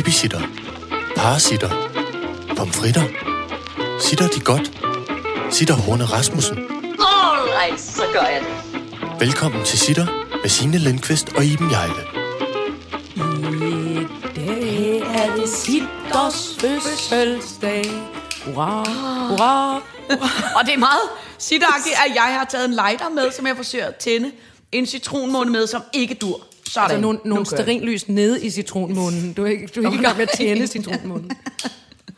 Babysitter. Parasitter. Pomfritter. Sitter de godt? Sitter Horne Rasmussen. Alright, så gør jeg det. Velkommen til Sitter med Signe Lindqvist og Iben Jejle. dag er det Sitters fødselsdag. Hurra, hurra. Og det er meget sitagtigt, at jeg har taget en lighter med, som jeg forsøger at tænde. En citronmåne med, som ikke dur. Sådan. Altså nogle, Nu nogle sterinlys nede i citronmånen. Du er ikke, du er ikke i gang med at tænde citronmånen.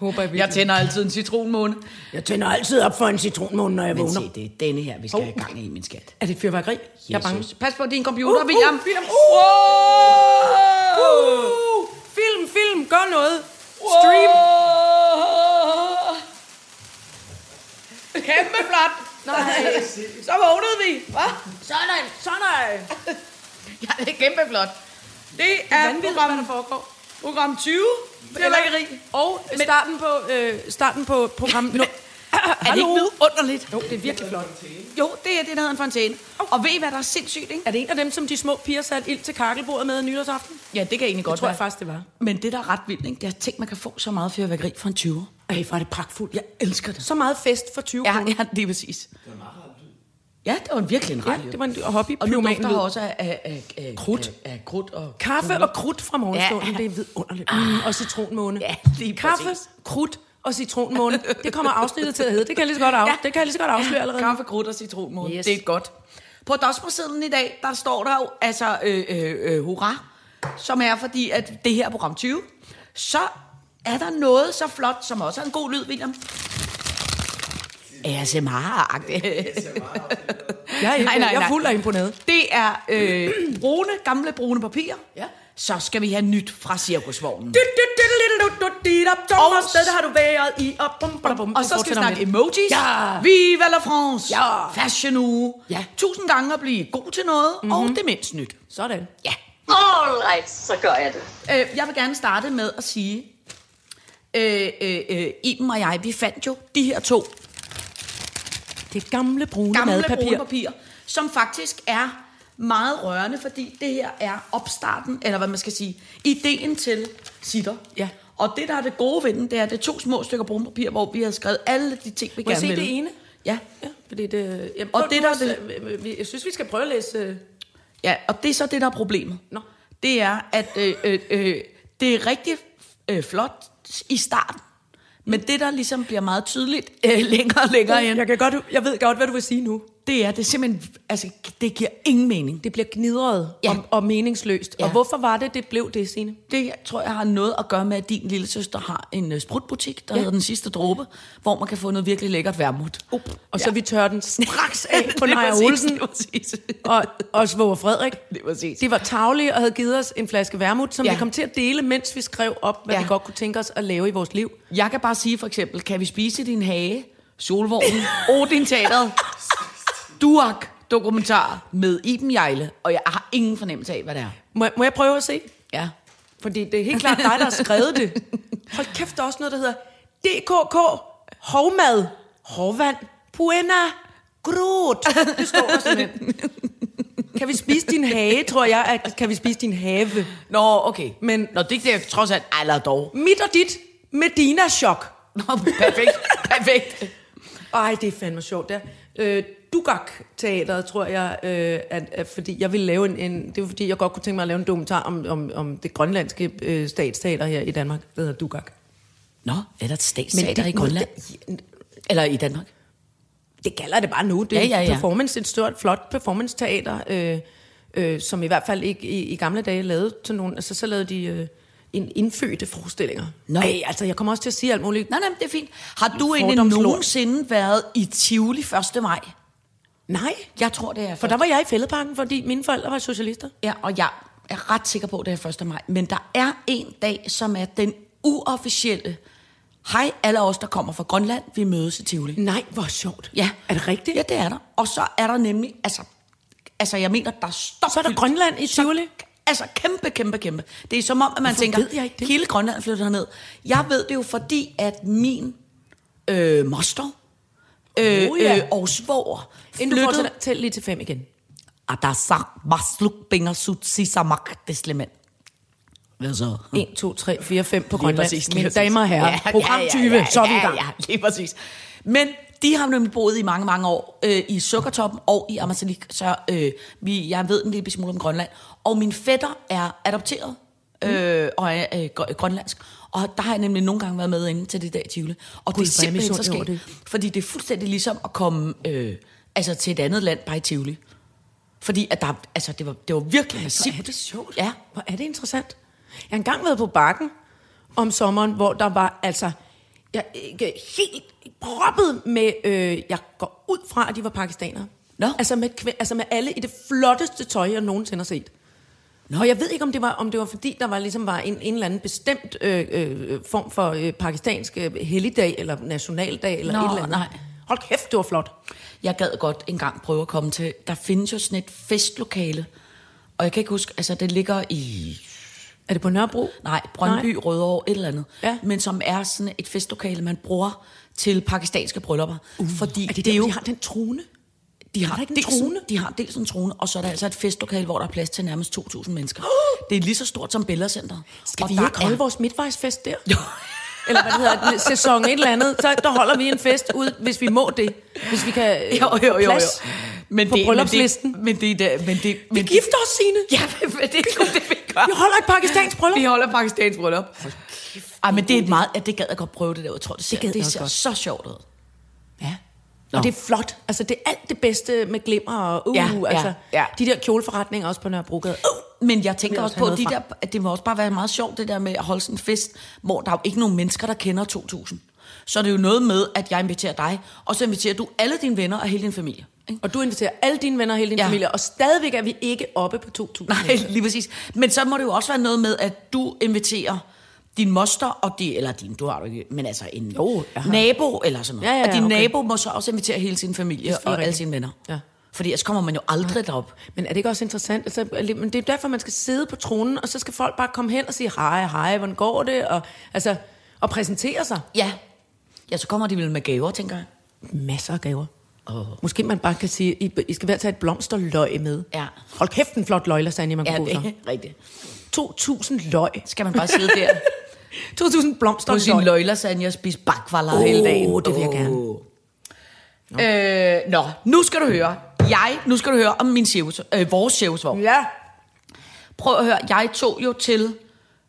Håber jeg Jeg tænder altid en citronmåne. jeg tænder altid op for en citronmåne, når jeg Men vågner. se, det er denne her, vi skal have gang i, min skat. Er det et fyrværkeri? Jeg er bange. Jesus. Pas på din computer, Uh, uh, William. William, Uh! Uh, film, film, gør noget. Stream. Kæmpe flot. Nej. Så vågnede vi. Hva? Sådan, sådan. Ja, det er kæmpe flot. Det er Vanvittigt, hvad der program, foregår. program 20. Fyrværkeri. Og starten på, øh, starten på program... No. Er det ikke vidunderligt? Jo, det er virkelig flot. Jo, det er det, der hedder en fontæne. Og ved I, hvad der er sindssygt, ikke? Er det en af dem, som de små piger satte ild til kakkelbordet med nytårsaften? Ja, det kan egentlig Det godt tror være. jeg faktisk, det var. Men det, der er ret vildt, ikke? det er, tænk, man kan få så meget fyrværkeri for en 20. Ej, hvor er det pragtfuldt. Jeg elsker det. Så meget fest for 20 Ja, kroner. ja, det er præcis. Ja, det var en virkelig en rar Ja, det var en hobby. Og nu dufter lyd. også af, af, af, af, Krudt. Af, af krudt og Kaffe kugler. og krudt fra morgenstunden, Ja. det er vidunderligt. Mm, og citronmåne. Ja, lige Kaffe, præcis. krudt og citronmåne. Det kommer afsnittet til at hedde. Det kan jeg lige så godt, af, Ja. det kan jeg lige så godt afsløre allerede. Kaffe, krudt og citronmåne. Yes. Det er godt. På dosmersedlen i dag, der står der jo altså øh, øh, øh, hurra, som er fordi, at det her er program 20. Så er der noget så flot, som også er en god lyd, William. ASMR-agtigt. Jeg er, Nej, nej, jeg er fuld af imponeret. Det er øh, brune, gamle brune papir. Ja. Så skal vi have nyt fra cirkusvognen. Thomas, det har du været i. Og, bum, bum, bum. Og så skal vi snakke emojis. Ja. Viva la France. Ja. Fashion uge. Ja. Tusind gange at blive god til noget, mm-hmm. og det mindst nyt. Sådan. Ja. Alright, så gør jeg det. Øh, jeg vil gerne starte med at sige, øh, øh, øh, Iben og jeg, vi fandt jo de her to Det gamle brune gamle madpapir. brune papir, som faktisk er meget rørende, fordi det her er opstarten, eller hvad man skal sige, ideen til sitter. Ja. Og det, der er det gode ved den, det er, det er to små stykker brune papir, hvor vi har skrevet alle de ting, vi Må gerne se vil. det ene? Ja. Ja, fordi det... Ja, Og og det, der er Det, vi- jeg synes, vi skal prøve at læse... øh, ja, og det er så det, der er problemet. Nå. Det er, at øh, øh, øh, det er rigtig øh, flot i starten, men det, der ligesom bliver meget tydeligt øh, længere og længere ind, Jeg, kan godt, jeg ved godt, hvad du vil sige nu. Det er, det simpelthen, altså, det giver ingen mening. Det bliver gnidret Ja. og, og meningsløst. Ja. Og hvorfor var det, det blev det, Signe? Det tror jeg har noget at gøre med, at din lille søster har en uh, sprutbutik, der ja. Hedder Den Sidste Dråbe, hvor man kan få noget virkelig lækkert vermut. Uh, og så vi tør den straks af på Naja Olsen og, og Svoger Frederik. Lige præcis. De var tavlige og havde givet os en flaske vermut, som Ja. vi kom til at dele, mens vi skrev op, hvad ja. vi godt kunne tænke os at lave i vores liv. Jeg kan bare sige for eksempel, kan vi spise din hage, Solvognen, Odin Teateret, Duak dokumentar med Iben Jejle, og jeg har ingen fornemmelse af, hvad det er. Må, må jeg prøve at se? Ja. Fordi det er helt klart dig, der har skrevet det. Hold kæft, der er også noget, der hedder DKK, hovmad, hovvand, puena, grot. Det står der simpelthen. Kan vi spise din hage, tror jeg, at kan vi spise din have. Nå, okay. Men Nå, det er trods alt, eller dog. mit og dit, Medina chok. Nå, perfekt, perfekt. Ej, det er fandme sjovt. Der. Øh, Dugak Teateret, tror jeg, øh, at, at, fordi jeg ville lave en, en... Det var fordi, jeg godt kunne tænke mig at lave en dokumentar om, om, om det grønlandske øh, statsteater her i Danmark. Det hedder Dugak. Nå, er der et statsteater det- i Grønland? Eller i Danmark? Det kalder det bare nu. Det er Ja, ja, ja. performance, et stort, flot performance-teater, øh, øh, som i hvert fald ikke i, i gamle dage lavede til nogen. Altså, så lavede de øh, en indfødte forestillinger. Nå. Ej, altså, jeg kommer også til at sige alt muligt. Nej, nej, det er fint. Har du egentlig nogensinde været i Tivoli 1. maj? Nej, Jeg tror, det er for der var jeg i fældeparken, fordi mine forældre var socialister. Ja, og jeg er ret sikker på, at det er 1. maj. Men der er en dag, som er den uofficielle. Hej alle os, der kommer fra Grønland, vi mødes i Tivoli. Nej, hvor sjovt. Ja. Er det rigtigt? Ja, det er der. Og så er der nemlig, altså, altså jeg mener, der står Så er der Grønland i Tivoli? Altså kæmpe, kæmpe, kæmpe. Det er som om, at man Hvorfor tænker, ved jeg ikke det? hele Grønland flytter herned. Jeg ved det jo, fordi at min øh, moster øh, Oh, ja. øh, og svoger Inden du flyttede... fortsætter, tæl lige til fem igen. Adasak masluk binger sut sisamak deslement. Hvad så? 1, 2, 3, 4, 5 på Grønland. præcis, Mine damer og herrer, program 20, så er vi i gang. Ja, ja, lige præcis. Men de har nemlig boet i mange, mange år øh, i Sukkertoppen og i Amazalik, så øh, vi, jeg ved en lille smule om Grønland. Og min fætter er adopteret øh, og er øh, gr- grønlandsk. Og der har jeg nemlig nogle gange været med inde til det der i Tivoli. Og Gud, det er hvor jeg simpelthen så skægt, fordi det er fuldstændig ligesom at komme øh, altså til et andet land bare i Tivoli. Fordi at der, altså, det, var, det var virkelig Hvor massivt. er det sjovt. Ja. Hvor er det interessant. Jeg har engang været på bakken om sommeren, hvor der var altså jeg, ikke helt proppet med, øh, jeg går ud fra, at de var pakistanere. Nå. Altså med, altså med alle i det flotteste tøj, jeg nogensinde har set. Nå. Jeg ved ikke, om det var, om det var fordi, der var ligesom var en, en eller anden bestemt øh, øh, form for øh, pakistansk øh, helligdag, eller nationaldag, eller Nå, et eller andet. nej. Hold kæft, det var flot. Jeg gad godt engang prøve at komme til. Der findes jo sådan et festlokale. Og jeg kan ikke huske, altså det ligger i... Er det på Nørrebro? Nej, Brøndby, Rødovre, et eller andet. Ja. Men som er sådan et festlokale, man bruger til pakistanske bryllupper. Uh, fordi Er det, det er jo... de har den trone? De har, ikke en dels trone? de har dels en trone, og så er der altså et festlokale, hvor der er plads til nærmest 2.000 mennesker. Det er lige så stort som Bella Center. Skal og vi ikke holde vores midtvejsfest der? Jo. Eller hvad det hedder, sæson et eller andet. Så der holder vi en fest ud, hvis vi må det. Hvis vi kan øh, Jo, jo, jo, jo. plads Men på det, bryllupslisten. Men det, men det, men det, Vi men det, gifter os, Signe. Ja, men det er det, vi gør. Vi holder et pakistansk bryllup. Vi holder pakistansk bryllup. Ej, men det er et meget... Ja, det gad jeg godt prøve det der. Jeg tror, det ser, Det det, ser så sjovt ud. Nå. Og det er flot. Altså, det er alt det bedste med glimmer og uh, Ja, altså, ja. de der kjoleforretninger også på Nørrebrogade. Uh, Men jeg tænker også på, de der, at det må også bare være meget sjovt, det der med at holde sådan en fest, hvor der er jo ikke nogen mennesker, der kender 2.000. Så er det jo noget med, at jeg inviterer dig, og så inviterer du alle dine venner og hele din familie. Ikke? og du inviterer alle dine venner og hele din ja. familie, og stadigvæk er vi ikke oppe på 2.000. Nej, lige præcis. Men så må det jo også være noget med, at du inviterer din moster, og de, eller din, du har du ikke, men altså en Jo, nabo eller sådan noget. Ja, ja, ja, og din okay. nabo må så også invitere hele sin familie og selvfølgelig alle rigtigt. sine venner. Ja. Fordi ellers kommer man jo aldrig derop. Men er det ikke også interessant? Altså, men det er derfor, man skal sidde på tronen, og så skal folk bare komme hen og sige, hej, hej, hvordan går det? Og, altså, og præsentere sig. Ja. Ja, så kommer de vel med gaver, tænker jeg. Masser af gaver. Åh. Måske man bare kan sige, I, I skal være tage et blomsterløg med. Ja. Hold kæft, en flot løglasagne, man Ja, det få er rigtigt. sig. 2.000 løg. Skal man bare sidde der 2.000 på blomsterløg. sin løglasagne og spise bakvaller Åh, hele dagen? det vil jeg gerne. Øh, nå, nu skal du høre. Jeg, nu skal du høre om min cirkus, øh, vores cirkusvogn. Ja. Prøv at høre, jeg tog jo til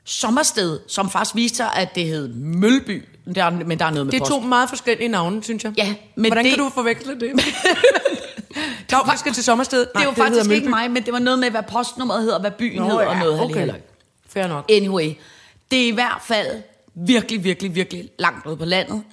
Sommersted, som faktisk viste sig, at det hed Mølby. Der, er- men der er noget med Det er post. to meget forskellige navne, synes jeg. Ja, men Hvordan det- kan du forveksle det? Nå, vi skal til sommersted. Det er jo faktisk ikke mig, men det var noget med, hvad postnummeret hedder, hvad byen Nå, hedder og ja, noget okay. Fair nok. Anyway, det er i hvert fald virkelig, virkelig, virkelig langt ude på landet.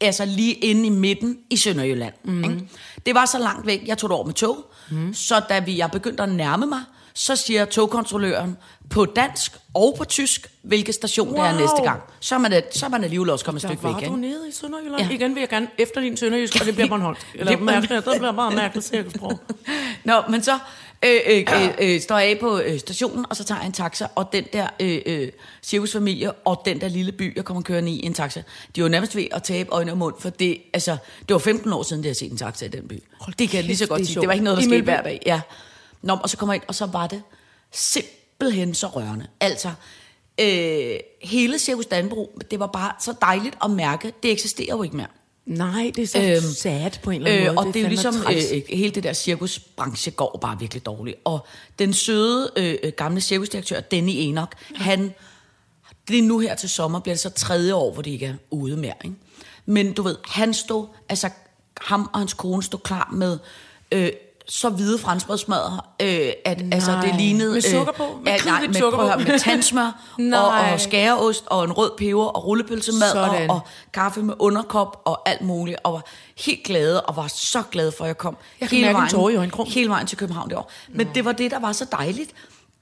Altså lige inde i midten i Sønderjylland. Mm. Ikke? Det var så langt væk, jeg tog det over med tog. Mm. Så da vi, jeg begyndte at nærme mig, så siger togkontrolløren på dansk og på tysk, hvilken station wow. det er næste gang. Så er man, det, så er man alligevel også kommet et Der stykke var væk. du Ikke? nede i Sønderjylland. Ja. Igen vil jeg gerne efter din sønderjysk, og det bliver Bornholm. Eller Det- mærkeligt, det bliver bare mærkeligt cirkelsprog. Nå, men så øh, øh, øh, øh, står jeg af på øh, stationen, og så tager jeg en taxa, og den der øh, øh, cirkusfamilie, og den der lille by, jeg kommer kørende i en taxa, de jo nærmest ved at tabe øjne og mund, for det, altså, det var 15 år siden, jeg har set en taxa i den by. Hold det kan jeg lige så godt det sige. Det var ikke noget, der I skete hver dag. Ja. Nå, og så kommer jeg ind, og så var det simpelthen så rørende. Altså, øh, hele Cirkus Danbro, det var bare så dejligt at mærke, det eksisterer jo ikke mere. Nej, det er så Øhm, sad på en eller anden Øh, måde. og det er jo ligesom, træls. øh, øh, hele det der cirkusbranche går bare virkelig dårligt. Og den søde øh, øh, gamle cirkusdirektør, Denny Enoch, han, det er nu her til sommer, bliver det så tredje år, hvor det ikke er ude mere. Ikke? Men du ved, han stod, altså ham og hans kone stod klar med øh, så hvide franskbrødsmadder, øh, at Nej. altså, det lignede... Med sukker på? Med ja, nej, med, sukker prøv med tandsmør og, Nej. og skæreost og en rød peber og rullepølsemad og, og kaffe med underkop og alt muligt, og var helt glade, og var så glad for, at jeg kom Jeg kan mærke en tåre i øjenkrogen. hele vejen til København det år. Men det var det, der var så dejligt.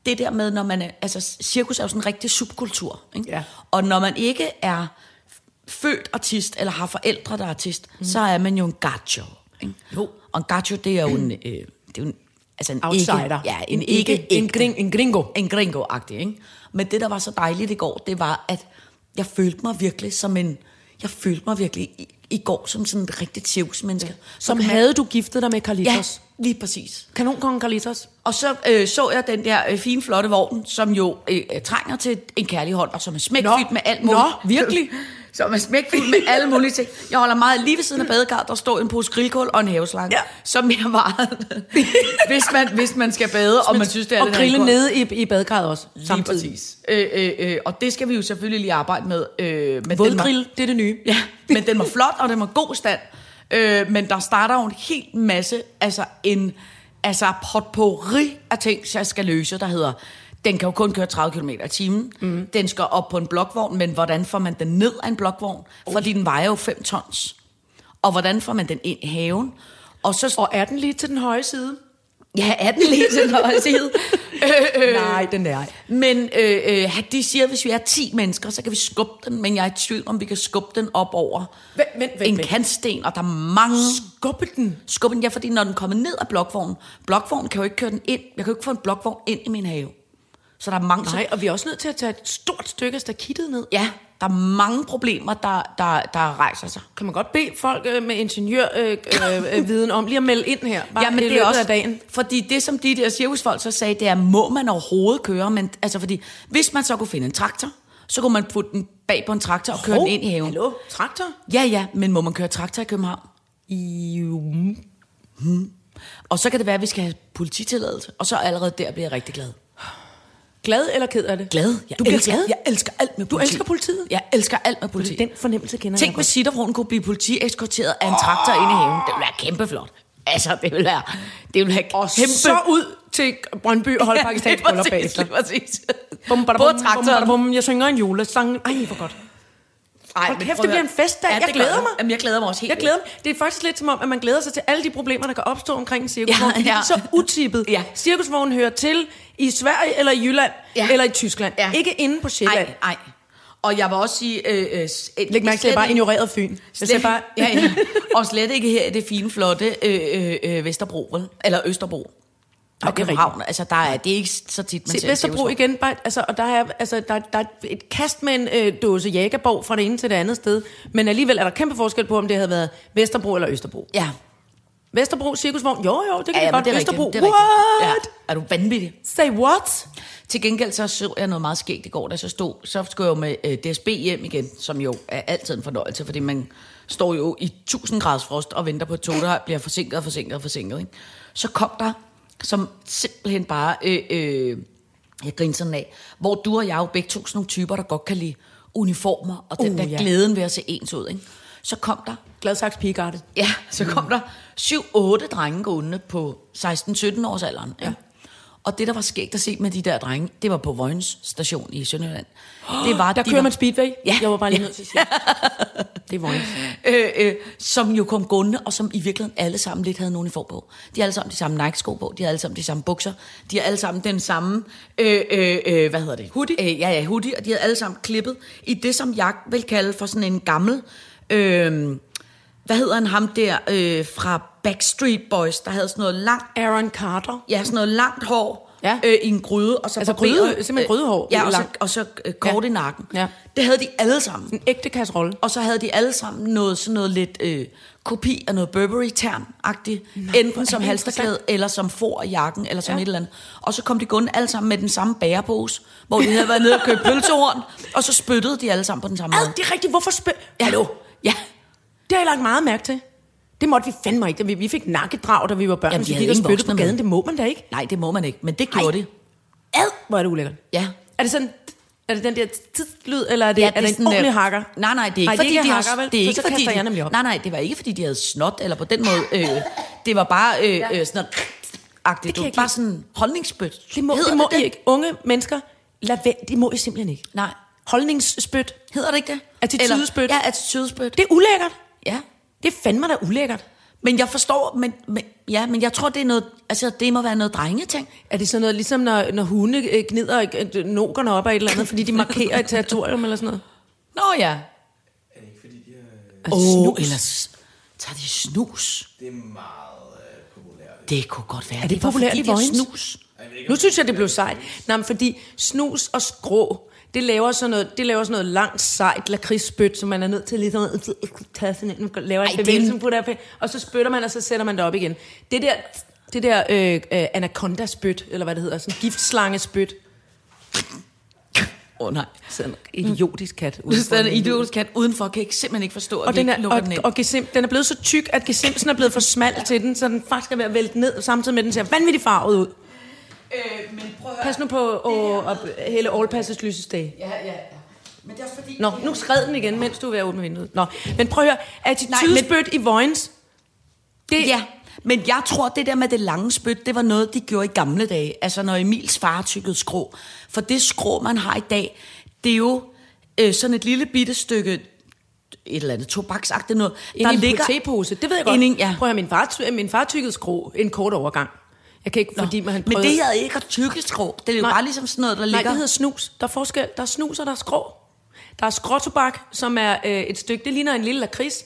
Det der med, når man er, altså cirkus er jo sådan en rigtig subkultur. Ikke? Ja. Og når man ikke er født artist, eller har forældre, der er artist, mm. så er man jo en gacho. Ikke? Jo. Og en gacho, det er jo en, øh, det er jo en altså en Outsider. Ikke, ja, en, En ikke, ikke- en gring- en gringo. En gringo-agtig, ikke? Men det, der var så dejligt i går, det var, at jeg følte mig virkelig som en... Jeg følte mig virkelig i- i går som sådan et rigtigt cirkusmenneske. Som Så kan man- havde du giftet dig med Ja, Carlitos? lige præcis. Kanonkongen Carlitos? Og så øh, så jeg den der øh, fine, flotte vogn, som jo øh, trænger til en kærlig hånd, og som er smækfyldt med alt muligt. Nå, virkelig? som er smækfyldt med alle mulige ting. Jeg holder meget lige ved siden af badekarret, der står en pose grillkål og en haveslange, Ja. som jeg meget, hvis, man, hvis man skal bade, og man synes, det er og grille nede i, i badekarret også, Lige samtidig. præcis. Øh, øh, øh, og det skal vi jo selvfølgelig lige arbejde med. Øh, men var, Vådgrill, det er det nye. Ja, men den var flot, og den var god stand. Øh, men der starter jo en helt masse, altså en altså potpourri af ting, jeg skal løse, der hedder, den kan jo kun køre 30 km i timen. Mm. Den skal op på en blokvogn, men hvordan får man den ned af en blokvogn? Fordi den vejer jo 5 tons. Og hvordan får man den ind i haven? Og så Og er den lige til den høje side? Ja, er den lige til den høje side? øh, øh, Nej, den er. Men øh, øh, de siger, at hvis vi er 10 mennesker, så kan vi skubbe den, men jeg er i tvivl om, vi kan skubbe den op over Vent, vent, vent, en vent. kantsten, og der er mange... Skubbe den. Skubbe den, ja, fordi når den kommer ned af blokvognen, blokvognen kan jo ikke køre den ind, jeg kan jo ikke få en blokvogn ind i min have. Så der er mange... Nej, og vi er også nødt til at tage et stort stykke af stakittet ned. Ja, der er mange problemer, der, der, der rejser sig. Kan man godt bede folk øh, med ingeniørviden øh, øh, viden om lige at melde ind her, bare ja, men i det er også, af dagen? Fordi det, som de der cirkusfolk så sagde, det er, må man overhovedet køre? Men, altså, fordi hvis man så kunne finde en traktor, så kunne man putte den bag på en traktor og køre den ind i haven. Hallo, traktor? Ja, ja, men må man køre traktor i København? Jo. Og så kan det være, at vi skal have polititilladelse, og så allerede der bliver jeg rigtig glad. Glad eller ked af det? Glad? Jeg Du bliver elsker, glad? Jeg elsker alt med Du politi. elsker politiet? Jeg elsker alt med politi. Den fornemmelse kender Tænk, jeg hvis godt. Sitterfroen kunne blive politieskorteret af en traktor ind i haven. Det ville være kæmpe flot. Altså, det ville være, det ville være Og kæmpe... så ud til Brøndby og holde Pakistans Ja, bryllup lige præcis, bagefter. lige præcis. Bum, bada, bum, bum, bada, bum. Jeg synger en julesang. Ej, hvor godt. Ej, Hold kæft, det bliver en festdag. Jeg det glæder mig. Jamen, jeg glæder mig også helt Jeg glæder mig. Det er faktisk lidt som om, at man glæder sig til alle de problemer, der kan opstå omkring en cirkusvogn. Ja, Ja, ja. ja. Så utippet. Ja. Cirkusvognen hører til i Sverige eller i Jylland Ja. eller i Tyskland. Ja. Ikke inde på Sjælland. Nej, nej. Og jeg vil også sige... Øh, øh, s- Læg mærke til, at jeg bare ignoreret Fyn. Jeg Slet, siger bare, ja, ja. Og slet ikke her i det fine, flotte øh, øh, øh, Vesterbro, vel? Eller Østerbro. Og det er København. Altså, der er, det er ikke så tit, man Se, ser Vesterbro igen, bare, altså, og der er, altså, der, der er et kast med en øh, dåse jægerborg fra det ene til det andet sted, men alligevel er der kæmpe forskel på, om det havde været Vesterbro eller Østerbro. Ja, Vesterbro cirkusvogn, jo jo, det kan ja, ja, ja godt. det er Vesterbro, rigtigt. Det er what? rigtigt. Ja. Er du vanvittig? Say what? Til gengæld så så jeg noget meget skægt i går, da så stod, så skulle jeg jo med øh, DSB hjem igen, som jo er altid en fornøjelse, fordi man står jo i 1000 graders frost og venter på et tog, der bliver forsinket og forsinket og forsinket. Ikke? Så kom der, som simpelthen bare, øh, øh, jeg griner sådan af, hvor du og jeg jo begge to sådan nogle typer, der godt kan lide uniformer, og den Uh, der ja. glæden ved at se ens ud. Ikke? Så kom der Gladsaxe Pigegarde. Ja, så kom der 7-8 drenge gående på 16-17 års alderen. Ja. Og det, der var skægt at se med de der drenge, det var på Vojens station i Sønderjylland. Det var, Der de kører var, man speedway. Ja. Jeg var bare lige Ja. nødt til at sige. Det er Vojens. øh, øh, som jo kom gående, og som i virkeligheden alle sammen lidt havde en uniform på. De har alle sammen de samme Nike-sko på, de har alle sammen de samme bukser, de har alle sammen den samme, øh, øh, øh, hvad hedder det? Hoodie? Øh, ja, ja, hoodie, og de har alle sammen klippet i det, som jeg vil kalde for sådan en gammel, øh, hvad hedder han ham der øh, fra Backstreet Boys, der havde sådan noget langt Aaron Carter. Ja, sådan noget langt hår Ja. øh, i en gryde. Og så Altså gryde- simpelthen grydehår, Ja, og så, og så øh, kort Ja. i nakken. Ja. Det havde de alle sammen. En ægte kasserolle. Og så havde de alle sammen noget, sådan noget lidt øh, kopi af noget burberry tern agtigt Enten som halsterklæde, eller som for i jakken, eller som Ja. et eller andet. Og så kom de gående alle sammen med den samme bærepose, hvor de havde været nede og købt pølsehorn, og så spyttede de alle sammen på den samme måde. det er rigtigt. Hvorfor spil... Ja. Hallo? Ja. Det har jeg lagt meget mærke til. Det måtte vi fandme ikke. Vi, vi fik nakkedrag, da vi var børn. Jamen, de vi gik og spyttede på med. gaden. Det må man da ikke. Nej, det må man ikke, men det gjorde de. Ad, hvor er det ulækkert. Ja. Er det sådan... Er det den der tidslyd, eller er det, Ja, er det, sådan, en ordentlig øh, hakker? Nej, nej, det er ikke, Nej, det er fordi, de hakker, har, vel? det er ikke fordi, jeg nemlig op. nej, nej, det var ikke fordi, de havde snot, eller på den måde, øh, det var bare øh, øh, sådan noget, agtigt, du, jeg ikke bare sådan holdningsspyt. Det må, det må det? Ikke. Unge mennesker, lad være. Det må I simpelthen ikke. Nej. Holdningsspyt. Hedder det ikke det? Attitudespyt. Eller- Ja, attitudespyt. Det er ulækkert. Ja. Det er fandme da ulækkert. Men jeg forstår, men, men, ja, men jeg tror, det er noget, altså det må være noget drengeting. Er det sådan noget, ligesom når, når hunde øh, gnider øh, nogerne op af et eller andet, fordi de markerer et territorium eller sådan noget? Nå ja. Åh, oh, eller s- tager de snus? Det er meget øh, populært. Det kunne godt være. Er det var populært fordi, i de har Vojens? snus. Nu synes jeg, det blev sejt. Nej, men fordi snus og skrå, det laver sådan noget, det laver sådan noget langt, sejt lakridsspyt, som man er nødt til ligesom at tage sådan en, laver en bevægelse, en- som putter op, og så spytter man, og så sætter man det op igen. Det der, det der øh, øh, anaconda-spyt, eller hvad det hedder, sådan giftslangespyt. Åh oh, nej. Sådan en idiotisk kat. Hvis udenfor er en idiotisk kat udenfor, kan jeg ikke, simpelthen ikke forstå, at Og den ikke er, lukker og, den ind. og gesim, den er blevet så tyk, at gesimsen er blevet for smal til den, så den faktisk er ved at vælte ned, samtidig med, at den ser vanvittigt farvet ud. Øh, men prøv at Pas nu på at, at hælde all passes lysestage. Ja, ja, ja. Men det er også fordi... Nå, nu skred den igen, mens du er ved at åbne vinduet. Nå, men prøv at høre, Nej, attitudespyt i Vojens, det, Ja, men jeg tror, det der med det lange spyt, det var noget, de gjorde i gamle dage. Altså, når Emils far tykkede skrå. For det skrå, man har i dag, det er jo øh, sådan et lille bitte stykke et eller andet tobaksagtigt noget. Ind i en tepose, det ved jeg godt. Ind ja. Prøv at høre, min far, min far tykkede skrå en kort overgang. Jeg kan ikke, Nå, fordi man han men prøvede... det her er ikke at tykke skrå. Det er jo Nej. bare ligesom sådan noget, der Nej, ligger... det hedder snus. Der er forskel. Der er snus, og der er skrå. Der er skråtobak, som er øh, et stykke, det ligner en lille lakrids.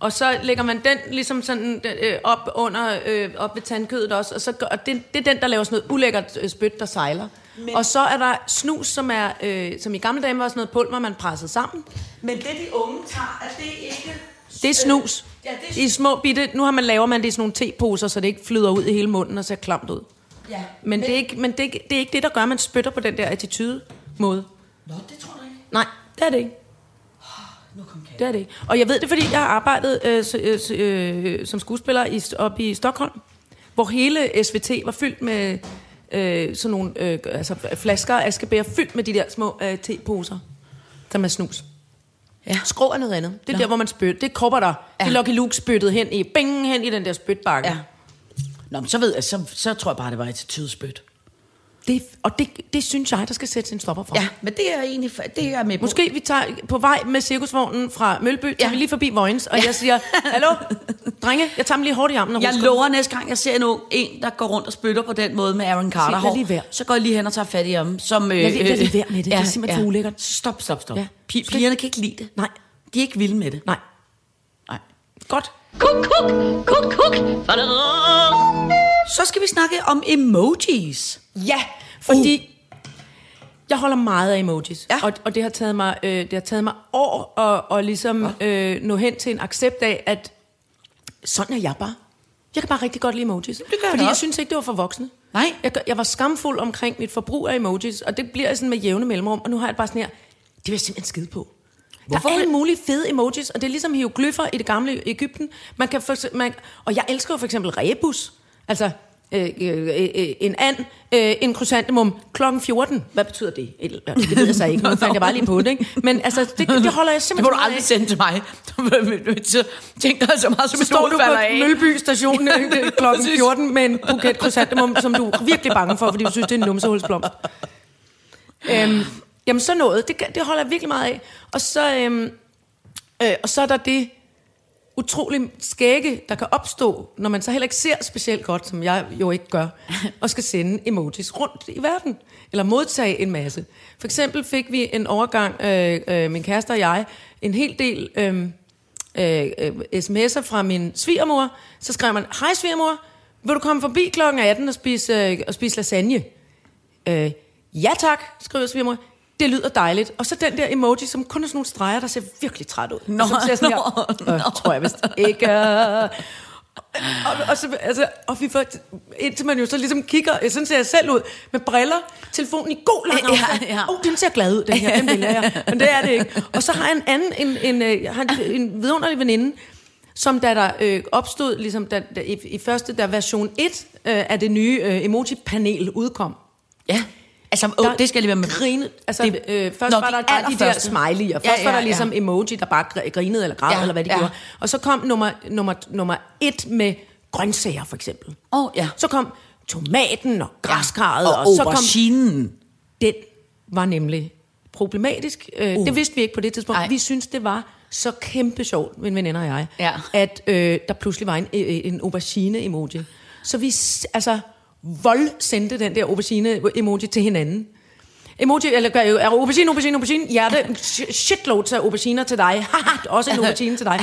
Og så lægger man den ligesom sådan øh, op under, øh, op ved tandkødet også, og, så, gør- og det, det er den, der laver sådan noget ulækkert øh, spyt, der sejler. Men, og så er der snus, som er, øh, som i gamle dage var sådan noget pulver, man pressede sammen. Men det, de unge tager, er det ikke... Det er snus. Ja, det I små bitte, nu har man laver man det i sådan nogle teposer, så det ikke flyder ud i hele munden og ser klamt ud. Ja. Men, det, er ikke, men det, er ikke, det er ikke det, der gør, at man spytter på den der attitude måde. Nå, det tror jeg ikke. Nej, det er det ikke. Nu kom katten. Det er det ikke. Og jeg ved det, fordi jeg har arbejdet øh, øh, øh, som skuespiller i, oppe i Stockholm, hvor hele SVT var fyldt med øh, sådan nogle øh, altså flasker og askebær, fyldt med de der små øh, teposer, som er snus. Ja. Skrå er noget andet. Det er Nå. der, hvor man spytter. Det er kropper der. Ja. Det er Lucky Luke spyttet hen i, bing, hen i den der spytbakke. Ja. Nå, men så ved jeg, så, så tror jeg bare, det var et tydespyt. Det, og det, det synes jeg, der skal sættes en stopper for. Ja, men det er egentlig, det er med på. Måske vi tager på vej med cirkusvognen fra Mølby, tager Ja. vi lige forbi Vojens, og jeg siger, hallo, drenge, jeg tager dem lige hårdt i armen. og Jeg husker lover næste gang, jeg ser en, ung, en der går rundt og spytter på den måde med Aaron Carter hår, lige være. så går jeg lige hen og tager fat i ham. Som, øh, Lad lige- lad lige være med det. Det er simpelthen for ulækkert. Stop, stop, stop. Ja. Ja. Pigerne kan ikke lide det. Nej. De er ikke vilde med det. Nej, Nej. godt. Kuk, kuk, kuk, kuk. Så skal vi snakke om emojis. Ja, fordi jeg holder meget af emojis, Ja. og, og det har taget mig, øh, det har taget mig år at og ligesom øh, nå hen til en accept af, at sådan er jeg bare. Jeg kan bare rigtig godt lide emojis. gør jeg fordi jeg også. synes ikke, det var for voksne. Nej. Jeg, jeg var skamfuld omkring mit forbrug af emojis, og det bliver sådan med jævne mellemrum, og nu har jeg det bare sådan her, det vil jeg simpelthen skide på. Hvorfor Der er alle mulige fede emojis, og det er ligesom hieroglyffer i det gamle Ægypten. Man kan for, man, og jeg elsker jo for eksempel rebus. Altså, øh, øh, øh, en and, øh, en krysantemum, klokken 14. Hvad betyder det? Eller, Det ved jeg så ikke, nu fandt jeg bare lige på det. Ikke? Men altså, det, det holder jeg Det simpelthen må du aldrig af. sende til mig. Så tænk dig så meget som Så står du på af. Mølby station øh, klokken Præcis. 14 med en buket krysantemum, som du er virkelig bange for, fordi du synes, det er en numsehulsblomst. øhm, jamen, så noget. Det, det holder jeg virkelig meget af. Og så, øhm, øh, og så er der det utrolig skægge, der kan opstå, når man så heller ikke ser specielt godt, som jeg jo ikke gør, og skal sende emojis rundt i verden, eller modtage en masse. For eksempel fik vi en overgang, øh, øh, min kæreste og jeg, en hel del øh, øh, øh, sms'er fra min svigermor. Så skrev man, hej svigermor, vil du komme forbi klokken 18 og spise, øh, og spise lasagne? Øh, ja tak, skriver svigermor. Det lyder dejligt. Og så den der emoji, som kun er sådan nogle streger, der ser virkelig træt ud. Nå, og som ser sådan her, nå, øh, tror jeg vist ikke. øh." Og, og, så, altså, og vi får, indtil man jo så ligesom kigger, sådan ser jeg selv ud, med briller, telefonen i god lang Ja, afstand. ja. Oh, den ser glad ud, den her, den vil jeg. Men det er det ikke. Og så har jeg en anden, en, en, øh, jeg har en, en vidunderlig veninde, som da der øh, opstod, ligesom da, da, i, i første, da version 1 øh, af det nye øh, emoji-panel udkom, Ja. Altså, åh, det skal lige være med. Grine, altså, Det- det, øh, først Nå, var der de bare de der smiley'er. Først Ja, ja, ja, var der ja, ligesom ja. emoji, der bare gr- grinede eller græd, Ja, ja, eller hvad de ja. ja. gjorde. Og så kom nummer, nummer, nummer et med grøntsager, for eksempel. Åh, ja. Så kom tomaten og græskarret, og, og, og så kom... Den var nemlig problematisk. Uh. Uh. Det vidste vi ikke på det tidspunkt. Ej. Vi synes det var så kæmpe sjovt, min veninder og jeg, Ja. at øh, der pludselig var en, øh, en aubergine-emoji. Så vi altså vold sendte den der aubergine-emoji til hinanden. Emoji, eller gør jo, er aubergine, aubergine, aubergine, hjerte, sh- shitloads af auberginer til dig. Også en aubergine til dig.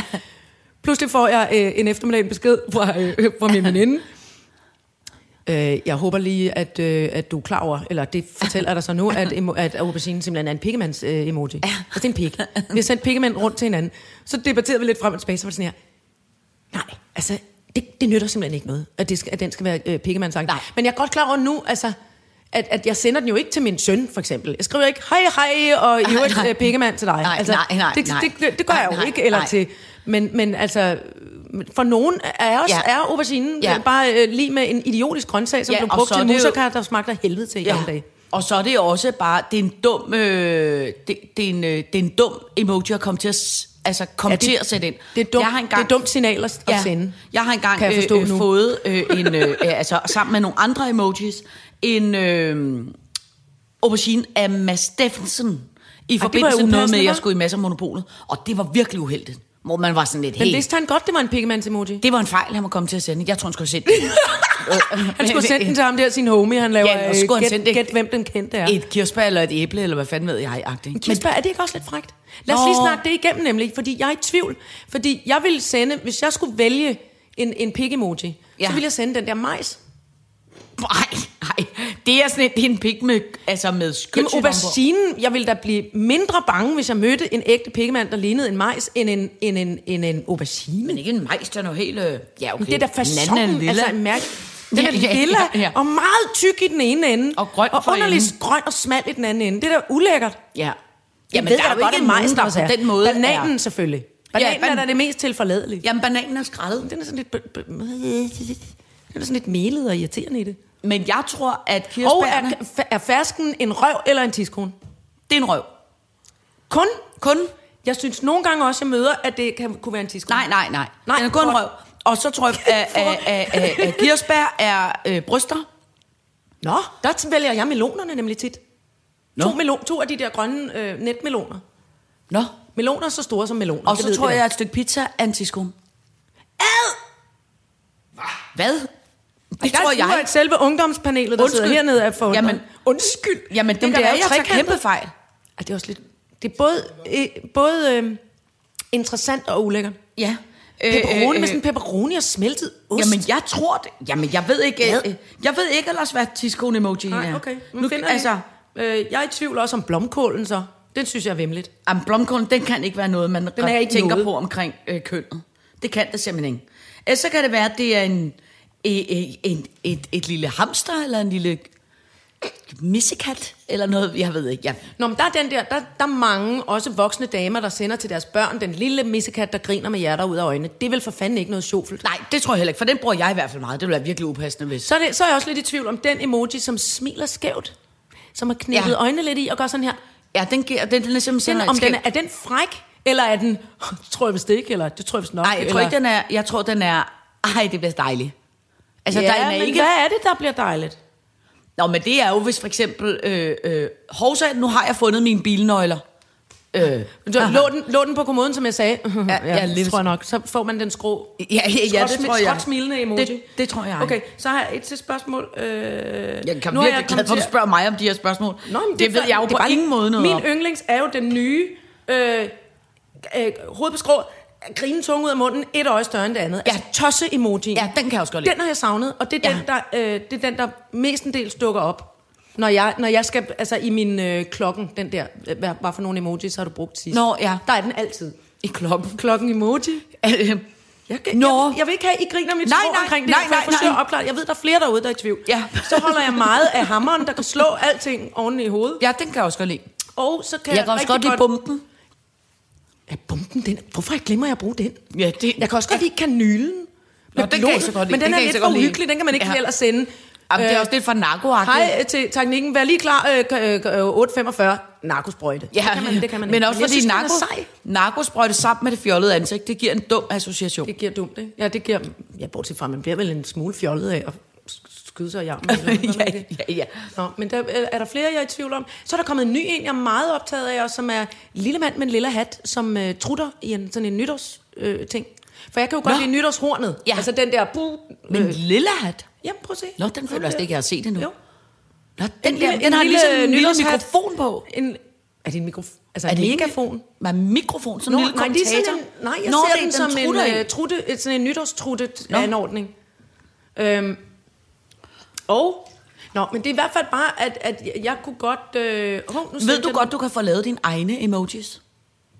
Pludselig får jeg øh, en eftermiddag en besked fra, øh, fra min veninde. Øh, jeg håber lige, at, øh, at du er klar over, eller det fortæller dig så nu, at, at aubergine simpelthen er en pikkemans øh, emoji. Ja. Altså, det er en pik. Vi har sendt pikkemand rundt til hinanden. Så debatterede vi lidt frem og tilbage, så var det sådan her, nej, altså, det, det nytter simpelthen ikke noget, at, det skal, at den skal være øh, pikkemandsang. Nej. Men jeg er godt klar over nu, altså, at, at jeg sender den jo ikke til min søn, for eksempel. Jeg skriver ikke, hej, hej, og i øvrigt øh, pikkemand til dig. Nej, altså, nej, nej, det, nej. Det, det, det gør Nej, jeg jo nej, ikke, eller nej. til... Men, men altså, for nogen af os Ja. ja. er auberginen Ja. ja. bare øh, lige med en idiotisk grøntsag, som Ja, ja, blev brugt så er til musikar, der smagte helvede til i gamle dage. Og så er det også bare, det er en dum, øh, det, det, er en, øh, det er en dum emoji at komme til at, altså, komme Ja, det- til at sætte ind. Det er, dumt, Jeg har engang, det er dumt signal at, at sende. Jeg har engang jeg øh, øh, nu. fået øh, en, øh, altså sammen med nogle andre emojis, en øh, aubergine af Mads Steffensen, i var forbindelse med noget med, at jeg skulle i masser af monopolet. Og det var virkelig uheldigt. Hvor man var sådan lidt, Men hey, vidste han godt, det var en pikkemands emoji? det var en fejl, han var kommet til at sende. Jeg tror, han skulle den. Han skulle sende den til ham der, sin homie, han laver. Ja, skulle han øh, sende gæt, hvem den kendte er. Et kirsebær eller et æble, eller hvad fanden ved jeg, agtigt. Kirsebær, er det ikke også lidt frægt? Lad os Nå. lige snakke det igennem nemlig, fordi jeg er i tvivl. Fordi jeg ville sende, hvis jeg skulle vælge en, en pik-emoji, Ja. ja. så ville jeg sende den der majs. Nej, nej. Det er sådan et, det er en pik med, altså med Jamen auberginen, jeg ville da blive mindre bange, hvis jeg mødte en ægte pikkemand, der lignede en majs, end en, end en, end en aubergine. Men ikke en majs, der er noget helt... øh, Ja, okay. Det er da Den anden fasong, er lilla. altså en mærke. Den er Ja, ja, lilla, ja, ja. og meget tyk i den ene ende. Og grøn Og underligt enden. grøn og smal i den anden ende. Det er da ulækkert. Ja. Jamen, ved der er da jo godt, ikke en majs, der der på den måde Bananen er... selvfølgelig. Bananen ban- er da det mest tilforladelige. Jamen, bananen er skrællet. Den er sådan lidt... Den er sådan lidt melet og irriterende i det. Men jeg tror, at Og kirsebærne... er, er fersken en røv eller en tidskone? Det er en røv. Kun. Kun? Jeg synes nogle gange også, jeg møder, at det kan, kunne være en tidskone. Nej, nej, nej. Nej, Den er kun en røv. Og så tror jeg, at, at, at, at, at kirsebær er øh, bryster. Nå, der vælger jeg melonerne nemlig tit. Nå. To, melon, to af de der grønne øh, netmeloner. Nå. Meloner er så store som meloner. Og det så tror jeg, at et stykke pizza er en tidskone. Ad! Hvad? Det der tror jeg. at selve ungdomspanelet, der Undskyld. sidder hernede, er for Jamen, undskyld. Jamen, det, det er jo jeg trekantet. kæmpe fejl. Ej, det er også lidt... Det er både, øh, både øh, interessant og ulækkert. Ja. Pepperoni med sådan pepperoni og smeltet ost. Jamen, jeg tror det. Jamen, jeg ved ikke... Hvad? Øh, jeg ved ikke ellers, hvad tidskone emoji Nej, er. okay. Nu, Nu, finder altså, altså, øh, jeg er i tvivl også om blomkålen så. Den synes jeg er vemmeligt. jamen, blomkålen, den kan ikke være noget, man Den er ikke tænker noget. på omkring øh, kønnet. Det kan det simpelthen ikke. Ellers så kan det være, at det er en, en, en, et, et lille hamster, eller en lille missekat, eller noget, jeg ved ikke. Jeg, Nå, men der er, den der, der, der er mange, også voksne damer, der sender til deres børn den lille missekat, der griner med hjerter ud af øjnene. Det er vel for fanden ikke noget sjovt. nej, det tror jeg heller ikke, for den bruger jeg i hvert fald meget. Det vil være virkelig upassende, hvis... Så er, det, så er jeg også lidt i tvivl om den emoji, som smiler skævt. Som har knippet Ja. ja. øjnene lidt i og gør sådan her. Ja, den, giver, den, den er simpelthen... Den, om den er, er den fræk, eller er den, tror jeg vist ikke, eller det tror jeg vist nok. Nej, jeg tror eller, ikke, den er... Jeg tror, den er... Ej, det bliver dejligt. Altså, ja, der er men ikke... hvad er det, der bliver dejligt? Nå, men det er jo, hvis for eksempel... Øh, øh, Hovsa, nu har jeg fundet mine bilnøgler. Øh, Du, lå, den, lå den på kommoden, som jeg sagde? Ja, ja, ja lidt- tror jeg nok. Så får man den skrå. ja, ja, ja, det tror jeg. skråt smilende emoji. Det, det tror jeg. Okay, så har jeg et til spørgsmål. Øh, Jeg kan nu virkelig glad for, at du spørger mig om de her spørgsmål. Nå, men det, det ved er- jeg jo det på ingen måde noget Min om. yndlings er jo den nye øh, øh, hoved på skrå, grine tunge ud af munden, et øje større end det andet. Ja. Altså tosse-emoji. Ja, den kan jeg også godt lide. Den har jeg savnet, og det er, Ja. den, der, øh, det er den, der mestendels dukker op. Når jeg, når jeg skal, altså i min øh, klokken, den der, øh, hvad, hvad for nogle emojis har du brugt sidst? Nå, ja. Der er den altid. I klokken. Klokken emoji. Øh, Jeg, kan, Nå. jeg, jeg vil ikke have, I griner mit Nej, nej, omkring det, nej, for jeg nej, forsøger nej. at opklare. Jeg ved, der er flere derude, der er i tvivl. Ja. Så holder jeg meget af hammeren, der kan slå alting oven i hovedet. ja, den kan jeg også godt lide. Og så kan Jeg jeg, kan også godt lide bomben. Ja, bomben, den, hvorfor glemmer jeg at bruge den? Ja, det, Jeg kan også godt lide kanylen. med den kan blod, jeg så godt lide. Men den, Den er kan lidt for uhyggelig, den kan man ikke Ja. ellers sende. Jamen, det er Øh, også lidt for narkoagtigt. Hej til teknikken. Vær lige klar. Øh, øh, øh, 8.45. Narkosprøjte. Ja, det kan man, det kan man men ikke. også fordi synes, narko, narkosprøjte sammen med det fjollede ansigt, det giver en dum association. Det giver dumt, ikke? Ja, det giver... Ja, bortset fra, man bliver vel en smule fjollet af at skyde sig i armen. ja, ja, ja. Nå, men der, øh, er der flere, jeg er i tvivl om? Så er der kommet en ny en, jeg er meget optaget af, og som er lille mand med en lille hat, som øh, trutter i en, sådan en nytårs øh, ting. For jeg kan jo godt Nå. lide nytårshornet. Ja. Altså den der... Bu, Men øh, lille hat? jamen, prøv at se. Nå, den føler jeg slet ikke, jeg har set endnu. Jo. Nå, den, En der, den en har lille ligesom en lille mikrofon på. En, er det en mikrofon? Altså Er en det ikke- megafon? Med en mikrofon, sådan Nå, en lille nej, det er kommentator. sådan en, nej, jeg Nå, ser det er den som en, uh, trutte, sådan en nytårstruttet Nå. anordning. Øhm, Og, nå, men det er i hvert fald bare, at, at jeg, kunne godt... Øh, hov, nu Ved du godt, den. du kan få lavet dine egne emojis?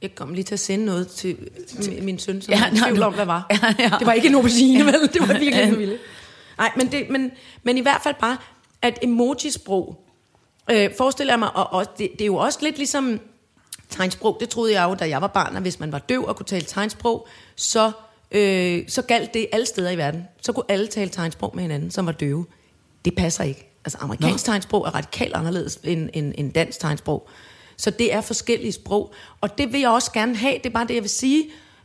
Jeg kom lige til at sende noget til, til min søn, som Ja, jeg tvivl om, hvad var. Ja, ja. Det var ikke en aubergine, vel? Det var virkelig en vilde. Nej, men, det, men, men i hvert fald bare, at emojisprog, øh, forestiller jeg mig, og, og det, det er jo også lidt ligesom tegnsprog, det troede jeg jo, da jeg var barn, at hvis man var døv og kunne tale tegnsprog, så, øh, så galt det alle steder i verden. Så kunne alle tale tegnsprog med hinanden, som var døve. Det passer ikke. Altså amerikansk tegnsprog er radikalt anderledes end, end, end dansk tegnsprog. Så det er forskellige sprog. Og det vil jeg også gerne have. Det er bare det, jeg vil sige.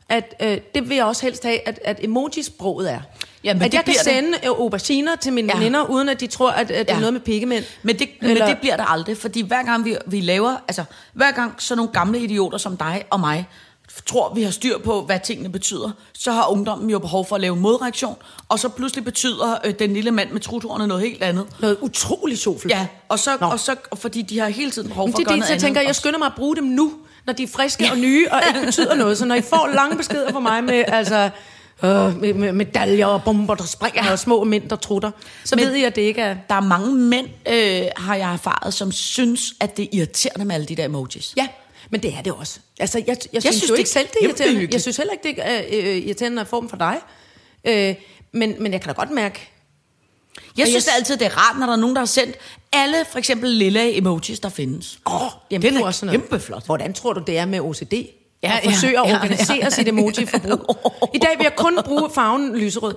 At øh, det vil jeg også helst have, at, at emojisproget er. Jamen, at det jeg kan bliver det. sende øh, auberginer til mine Ja. ja. veninder, uden at de tror, at, at det er Ja. noget med pikkemænd. Men det, Eller... men det bliver der aldrig, fordi hver gang vi, vi laver, altså hver gang sådan nogle gamle idioter som dig og mig, tror, vi har styr på, hvad tingene betyder, så har ungdommen jo behov for at lave modreaktion, og så pludselig betyder øh, den lille mand med truthornet noget helt andet. Noget utroligt sjovt. Ja, og så, Nå. og så fordi de har hele tiden behov Men for det at gøre det, noget jeg andet. tænker, jeg også. skynder mig at bruge dem nu, når de er friske og nye, og ikke betyder noget. Så når I får lange beskeder fra mig med, altså, øh, med, med medaljer og bomber, der springer, og små mænd, der trutter, så Men- ved I, at det ikke er... Der er mange mænd, øh, har jeg erfaret, som synes, at det er irriterende med alle de der emojis. Ja, men det er det også. Altså, jeg, jeg, jeg synes, synes, jo ikke selv, det er irriterende. hyggeligt. Jeg synes heller ikke, det er øh, irriterende form for dig. Øh, men, men jeg kan da godt mærke... Jeg synes jeg- altid, det er rart, når der er nogen, der har sendt alle for eksempel lille emojis, der findes. Åh, oh, jamen, det er er kæmpe flot. Hvordan tror du, det er med OCD? Ja, Ja, at ja, forsøge at organisere ja. ja, sit emoji-forbrug. I dag vil jeg kun bruge farven lyserød.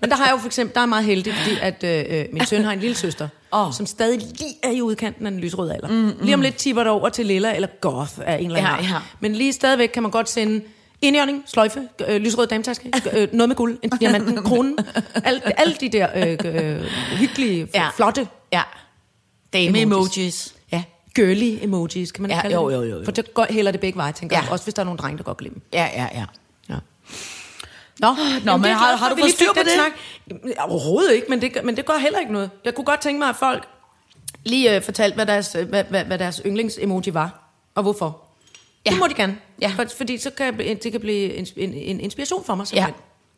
Men der har jeg jo for eksempel, der er meget heldig, fordi at øh, min søn har en lille søster, oh. som stadig lige er i udkanten af den lyserøde alder. Mm, mm. Lige om lidt tipper det over til lilla eller goth af en eller anden Ja, ja. Men lige stadigvæk kan man godt sende indjørning, sløjfe, øh, lyserød dametaske, øh, noget med guld, en diamant, en krone. Alle, alle de der øh, øh, hyggelige, Ja. flotte Ja. Dame Emojis. emojis. Ja, girly emojis, kan man Ja, kalde jo, jo, jo, jo. For det går heller det begge veje, tænker Ja. jeg. Også hvis der er nogle drenge, der godt glemme. Ja, ja, ja. Ja. Nå, Nå, jamen, men det har- har du fået styr på det? Snak. Overhovedet ikke, men det, men det gør heller ikke noget. Jeg kunne godt tænke mig, at folk lige øh, fortalte, hvad deres, øh, hvad, hvad, hvad deres yndlings-emoji var, og hvorfor. Ja. Det må de gerne. Ja. For, fordi så kan det kan blive en, en, en inspiration for mig. Ja, simpelthen.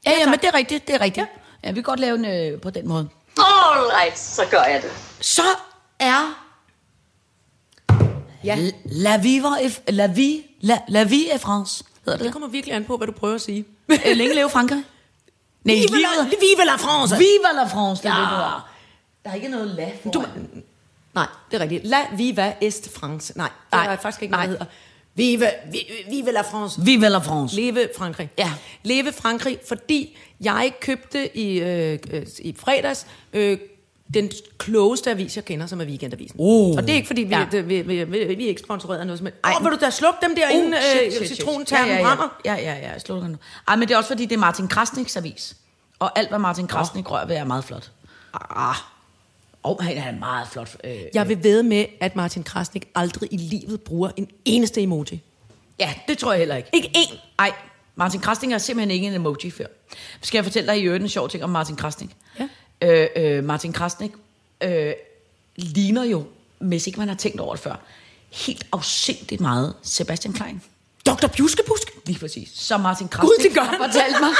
ja, ja tak. men det er rigtigt, det er rigtigt. Ja, vi kan godt lave den øh, på den måde. All right, så gør jeg det. Så er Ja. La Vive est, La Vie, La, La Vie est France, hedder Det det. kommer virkelig an på, hvad du prøver at sige. Øh, Længe leve Frankrig. Nej, Vive la, vive la France! Vive la France, det er Ja. det, har. Der er ikke noget la foran. Du, nej, det er rigtigt. La viva est France. Nej, det Nej, er faktisk ikke nej. noget, der. Vive, vive, vive la France. Vive la France. Leve Frankrig. Ja. Leve Frankrig, fordi jeg købte i, øh, øh, i fredags øh, den klogeste avis, jeg kender, som er Weekendavisen. Oh. Og det er ikke, fordi vi, Ja. ja. vi, vi, vi, vi er ikke sponsoreret af noget som helst. Åh, vil du da slukke dem derinde, Uh, shit, øh, citronternen ja, ja, ja, ja, ja, ja, slår den nu. Ej, men det er også fordi, det er Martin Krasniks avis. Og alt, hvad Martin Krasnik rører ved, er meget flot. Ah. Og han er meget flot. Øh, Jeg vil ved med, at Martin Krasnik aldrig i livet bruger en eneste emoji. Ja, det tror jeg heller ikke. Ikke én. Ej, Martin Krasnik er simpelthen ikke en emoji før. Skal jeg fortælle dig i øvrigt en sjov ting om Martin Krasnik? Ja. Øh, øh, Martin Krasnik øh, ligner jo, hvis ikke man har tænkt over det før, helt afsindigt meget Sebastian Klein. Dr. Pjuskebusk. Lige præcis. Så Martin Krasnik har fortalt mig,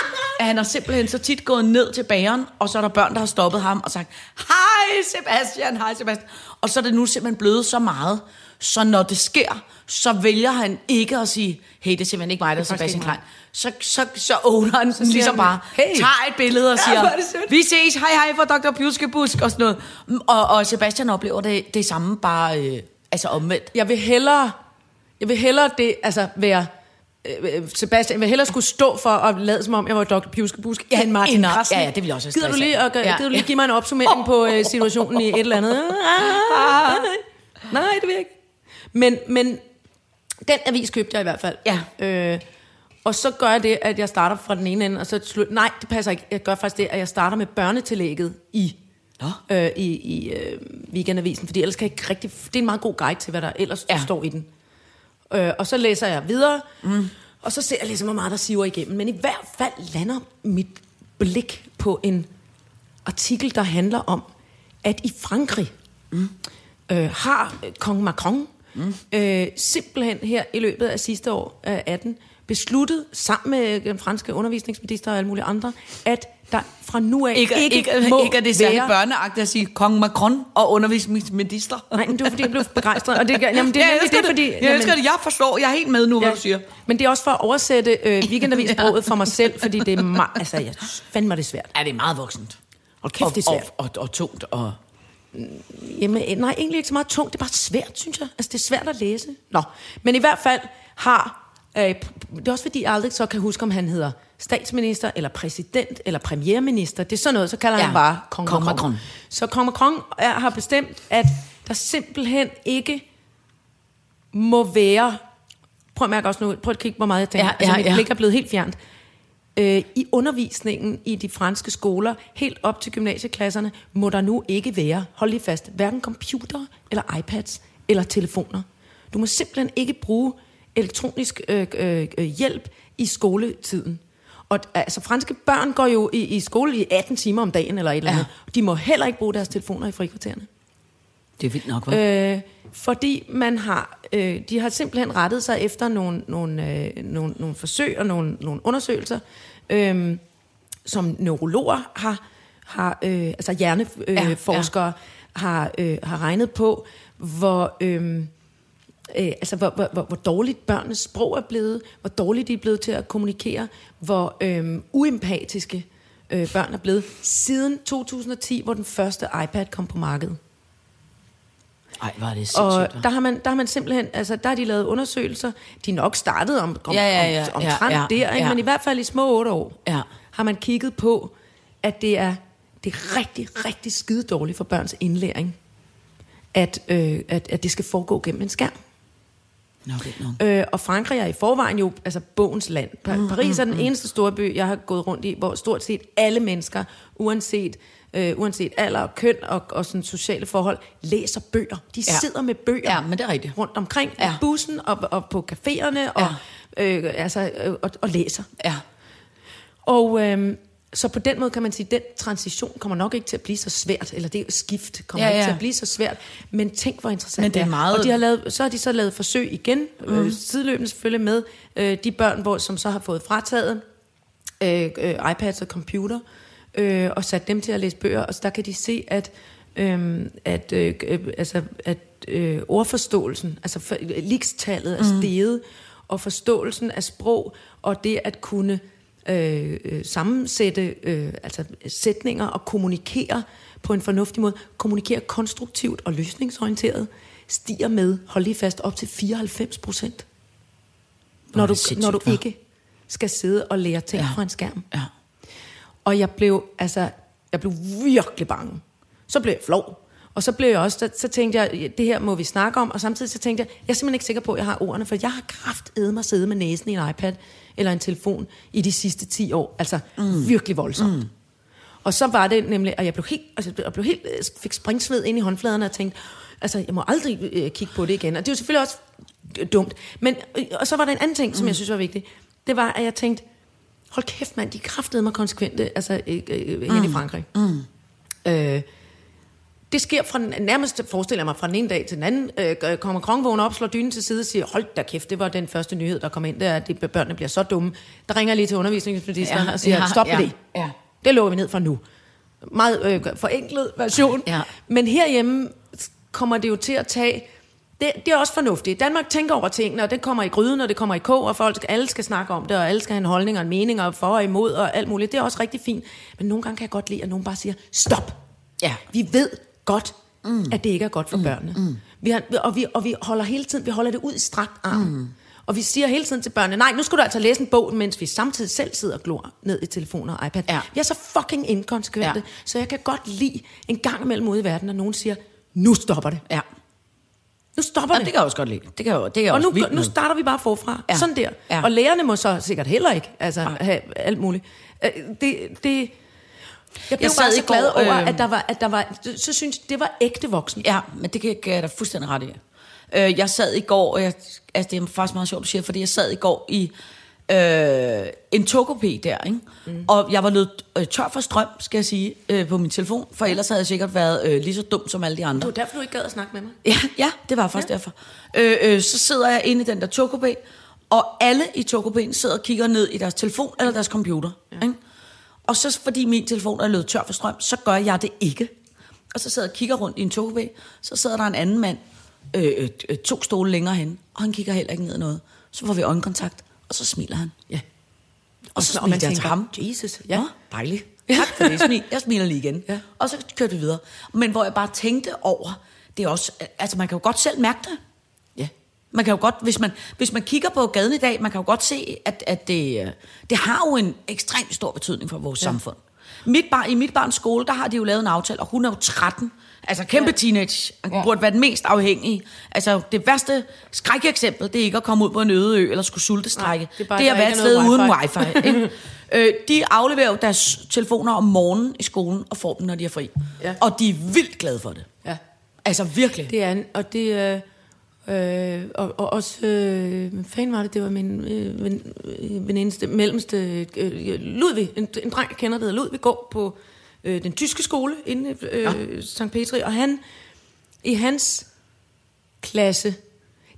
at han har simpelthen så tit gået ned til bageren, og så er der børn, der har stoppet ham og sagt, hej Sebastian, hej Sebastian. Og så er det nu simpelthen blevet så meget, så når det sker, så vælger han ikke at sige, hey, det er simpelthen ikke mig, der er Sebastian Klein. Så, så, så owner han så ligesom han, bare, "Hey." tager et billede og Ja, siger, er sødt. vi ses, hej hej for Dr. Pjuskebusk og sådan noget. Og, og Sebastian oplever det, det samme, bare øh, altså omvendt. Jeg vil hellere, jeg vil hellere det, altså være, øh, Sebastian, jeg vil hellere skulle stå for at lade som om, jeg var Dr. Pjuskebusk, ja, end Martin end- Krasnik. ja, ja, det ville også Gider du lige, at, Ja. ja. gider du lige give mig en opsummering på øh, situationen i et eller andet? Ah, Nej, det vil jeg ikke. Men, men den avis købte jeg i hvert fald. Ja. Øh, og så gør jeg det, at jeg starter fra den ene ende, og så slut. Nej, det passer ikke. Jeg gør faktisk det, at jeg starter med børnetillægget i, Nå. øh, i, i øh, weekendavisen, fordi ellers kan jeg ikke rigtig... Det er en meget god guide til, hvad der ellers Ja. står i den. Øh, og så læser jeg videre, mm. og så ser jeg ligesom, hvor meget der siver igennem. Men i hvert fald lander mit blik på en artikel, der handler om, at i Frankrig mm. øh, har øh, kong Macron mm. øh, simpelthen her i løbet af sidste år, øh, 18, besluttet sammen med den franske undervisningsminister og alle mulige andre, at der fra nu af Ikke, ikke, ikke, må ikke, er det særlig børneagtigt at sige kong Macron og undervisningsminister. Nej, men det var fordi, jeg blev begejstret. Og det, jamen, det er jeg elsker det, fordi... det. Jeg elsker det. Jeg forstår. Jeg er helt med nu, hvad du siger. Men det er også for at oversætte øh, weekendavisbruget for mig selv, fordi det er meget... Altså, jeg fandme er det svært. Er det er meget voksent. Hold kæft, det er og, svært. og, og, og tungt. Og... Jamen, øh, nej, egentlig ikke så meget tungt. Det er bare svært, synes jeg. Altså, det er svært at læse. Nå, men i hvert fald har... Øh, det er også fordi, jeg aldrig så kan huske, om han hedder statsminister, eller præsident, eller premierminister. Det er sådan noget, så kalder ja. Han bare kong, kong Macron. Macron. Så kong Macron er, har bestemt, at der simpelthen ikke må være... Prøv at mærke også nu, prøv at kigge, hvor meget jeg tænker. Ja, Ja, altså, ja, mit ja. blik er blevet helt fjernt. Øh, I undervisningen i de franske skoler, helt op til gymnasieklasserne, må der nu ikke være, hold lige fast, hverken computer eller iPads eller telefoner. Du må simpelthen ikke bruge elektronisk øh, øh, øh, hjælp i skoletiden. Og altså, franske børn går jo i, i skole i 18 timer om dagen eller et eller Ja. andet. De må heller ikke bruge deres telefoner i frikvartererne. Det er vildt nok, hva'? Øh, fordi man har, øh, de har simpelthen rettet sig efter nogle, nogle, øh, nogle, nogle forsøg og nogle, nogle undersøgelser, øh, som neurologer har, har øh, altså hjerneforskere Ja, ja. øh, forskere har, øh, har regnet på, hvor, øh, øh, altså hvor, hvor, hvor, hvor dårligt børnenes sprog er blevet, hvor dårligt de er blevet til at kommunikere, hvor øh, uempatiske øh, børn er blevet siden 2010, hvor den første iPad kom på markedet. Ej, var det Og sindssygt. hva'? der har, man, der har man simpelthen, altså der har de lavet undersøgelser, de er nok startet om, om, Ja, ja, ja, om, ja, omtrent ja, der, ikke? ja. men i hvert fald i små otte år, Ja. har man kigget på, at det er, det er rigtig, rigtig skide dårligt for børns indlæring, at, øh, at, at det skal foregå gennem en skærm. Vildt nok. Øh, og Frankrig er i forvejen jo altså bogens land. Pa- Mm, Paris er den eneste store by, jeg har gået rundt i, hvor stort set alle mennesker, uanset, øh, uanset alder og køn og, og sådan sociale forhold, læser bøger. De Ja. sidder med bøger Ja, men det er rigtigt. rundt omkring Ja. i bussen og, og på caféerne og, øh, altså, øh, og, og læser. Ja. Og øh, så på den måde kan man sige, at den transition kommer nok ikke til at blive så svært, eller det skift kommer Ja, ikke ja. til at blive så svært, men tænk hvor interessant Men det er meget- Og de har lavet, så har de så lavet forsøg igen, mm. øh, sideløbende selvfølgelig med øh, de børn, hvor, som så har fået frataget øh, øh, iPads og computer, øh, og sat dem til at læse bøger, og så der kan de se, at, øh, at, øh, øh, altså, at øh, ordforståelsen, altså for- likstallet er steget, og forståelsen af sprog, og det at kunne øh, øh, sammensætte øh, altså sætninger og kommunikere på en fornuftig måde, kommunikere konstruktivt og løsningsorienteret, stiger med, hold lige fast, op til 94 procent. Når du, når du ikke skal sidde og lære ting ja. fra en skærm. Ja. Og jeg blev, altså, jeg blev virkelig bange. Så blev jeg flov. Og så blev jeg også, så, så tænkte jeg, det her må vi snakke om, og samtidig så tænkte jeg, jeg er simpelthen ikke sikker på, at jeg har ordene, for jeg har kraftedeme mig sidde med næsen i en iPad eller en telefon i de sidste 10 år. Altså mm. virkelig voldsomt. Mm. Og så var det nemlig, at jeg blev helt, altså, jeg blev helt, øh, fik springsved ind i håndfladerne og tænkte, altså jeg må aldrig øh, kigge på det igen. Og det er jo selvfølgelig også dumt. Men, øh, og så var der en anden ting, som Mm. jeg synes var vigtig. Det var, at jeg tænkte, hold kæft mand, de kraftede mig konsekvente, altså øh, øh, hen i Frankrig. Mm. Øh, det sker fra nærmest, forestiller jeg mig, fra den ene dag til den anden. Øh, kommer Kron vågner op, slår dynen til side og siger, hold da kæft, det var den første nyhed, der kom ind, det er, at de, børnene bliver så dumme. Der ringer jeg lige til undervisningsministeren Ja, og siger, ja, stop ja, det. ja. Det lukker vi ned for nu. Meget øh, forenklet version. Ja. Men herhjemme kommer det jo til at tage... Det, det er også fornuftigt. Danmark tænker over tingene, og det kommer i gryden, og det kommer i kog, og folk alle skal snakke om det, og alle skal have en holdning og en mening, og for og imod, og alt muligt. Det er også rigtig fint. Men nogle gange kan jeg godt lide, at nogen bare siger, stop. Ja. Vi ved godt, mm. at det ikke er godt for børnene. Mm. Vi har, og, vi, og vi holder hele tiden, vi holder det ud i strakt arm. Mm. Og vi siger hele tiden til børnene, nej, nu skal du altså læse en bog, mens vi samtidig selv sidder og glor ned i telefoner og iPad. Ja. Vi er så fucking inkonsekvente, ja. så jeg kan godt lide en gang imellem ude i verden, når nogen siger, nu stopper det. Ja. Nu stopper ja. det. det kan jeg også godt lide. Det kan jeg, det kan jeg og også nu, vildt nu starter vi bare forfra. Ja. Ja. Sådan der. Ja. Ja. Og lærerne må så sikkert heller ikke altså, have alt muligt. Øh, Det, det, jeg blev Jeg bare så glad går, over, øh, at der var, at der var, så synes det var ægte voksen. Ja, men det kan, kan jeg da fuldstændig ret i. Øh, jeg sad i går, og jeg, altså det er faktisk meget sjovt, du siger, fordi jeg sad i går i øh, en togopé der, ikke? Mm. og jeg var løbet øh, tør for strøm, skal jeg sige, øh, på min telefon, for ellers havde jeg sikkert været øh, lige så dum som alle de andre. Det var derfor, du ikke gad at snakke med mig. Ja, ja det var faktisk ja. derfor. Øh, øh, så sidder jeg inde i den der togopé, Og alle i togkupéen sidder og kigger ned i deres telefon eller deres computer. Ja. Ikke? Og så fordi min telefon er løbet tør for strøm, så gør jeg det ikke. Og så sidder jeg og kigger rundt i en togkupé, så sidder der en anden mand øh, øh, øh, to stole længere hen, og han kigger heller ikke ned noget. Så får vi øjenkontakt, og så smiler han. Ja. Og så og man smiler jeg til ham. Jesus, Ja. Nå, dejligt. Tak for det, smil. Jeg smiler lige igen. Ja. Og så kørte vi videre. Men hvor jeg bare tænkte over, det er også, altså man kan jo godt selv mærke det. Ja. Man kan jo godt, hvis man, hvis man kigger på gaden i dag, man kan jo godt se, at, at det, øh, det har jo en ekstremt stor betydning for vores ja. samfund. Mit bar, I mit barns skole, der har de jo lavet en aftale, og hun er jo 13. Altså kæmpe ja. teenage. Ja. burde være den mest afhængige. Altså det værste skrækeksempel, det er ikke at komme ud på en øde ø, eller skulle sultestrække. Nej, det er bare, det er at være et sted uden wifi. ikke? øh, de afleverer jo deres telefoner om morgenen i skolen, og får dem, når de er fri. Ja. Og de er vildt glade for det. Ja. Altså virkelig. Det er en, og det er... Øh, og, og også, øh, fanden var det, det var min øh, ven, øh, venindeste, mellemste, øh, Ludvig, en, en dreng, jeg kender, der hedder Ludvig, går på øh, den tyske skole inde i øh, ja. St. Petri, og han, i hans klasse,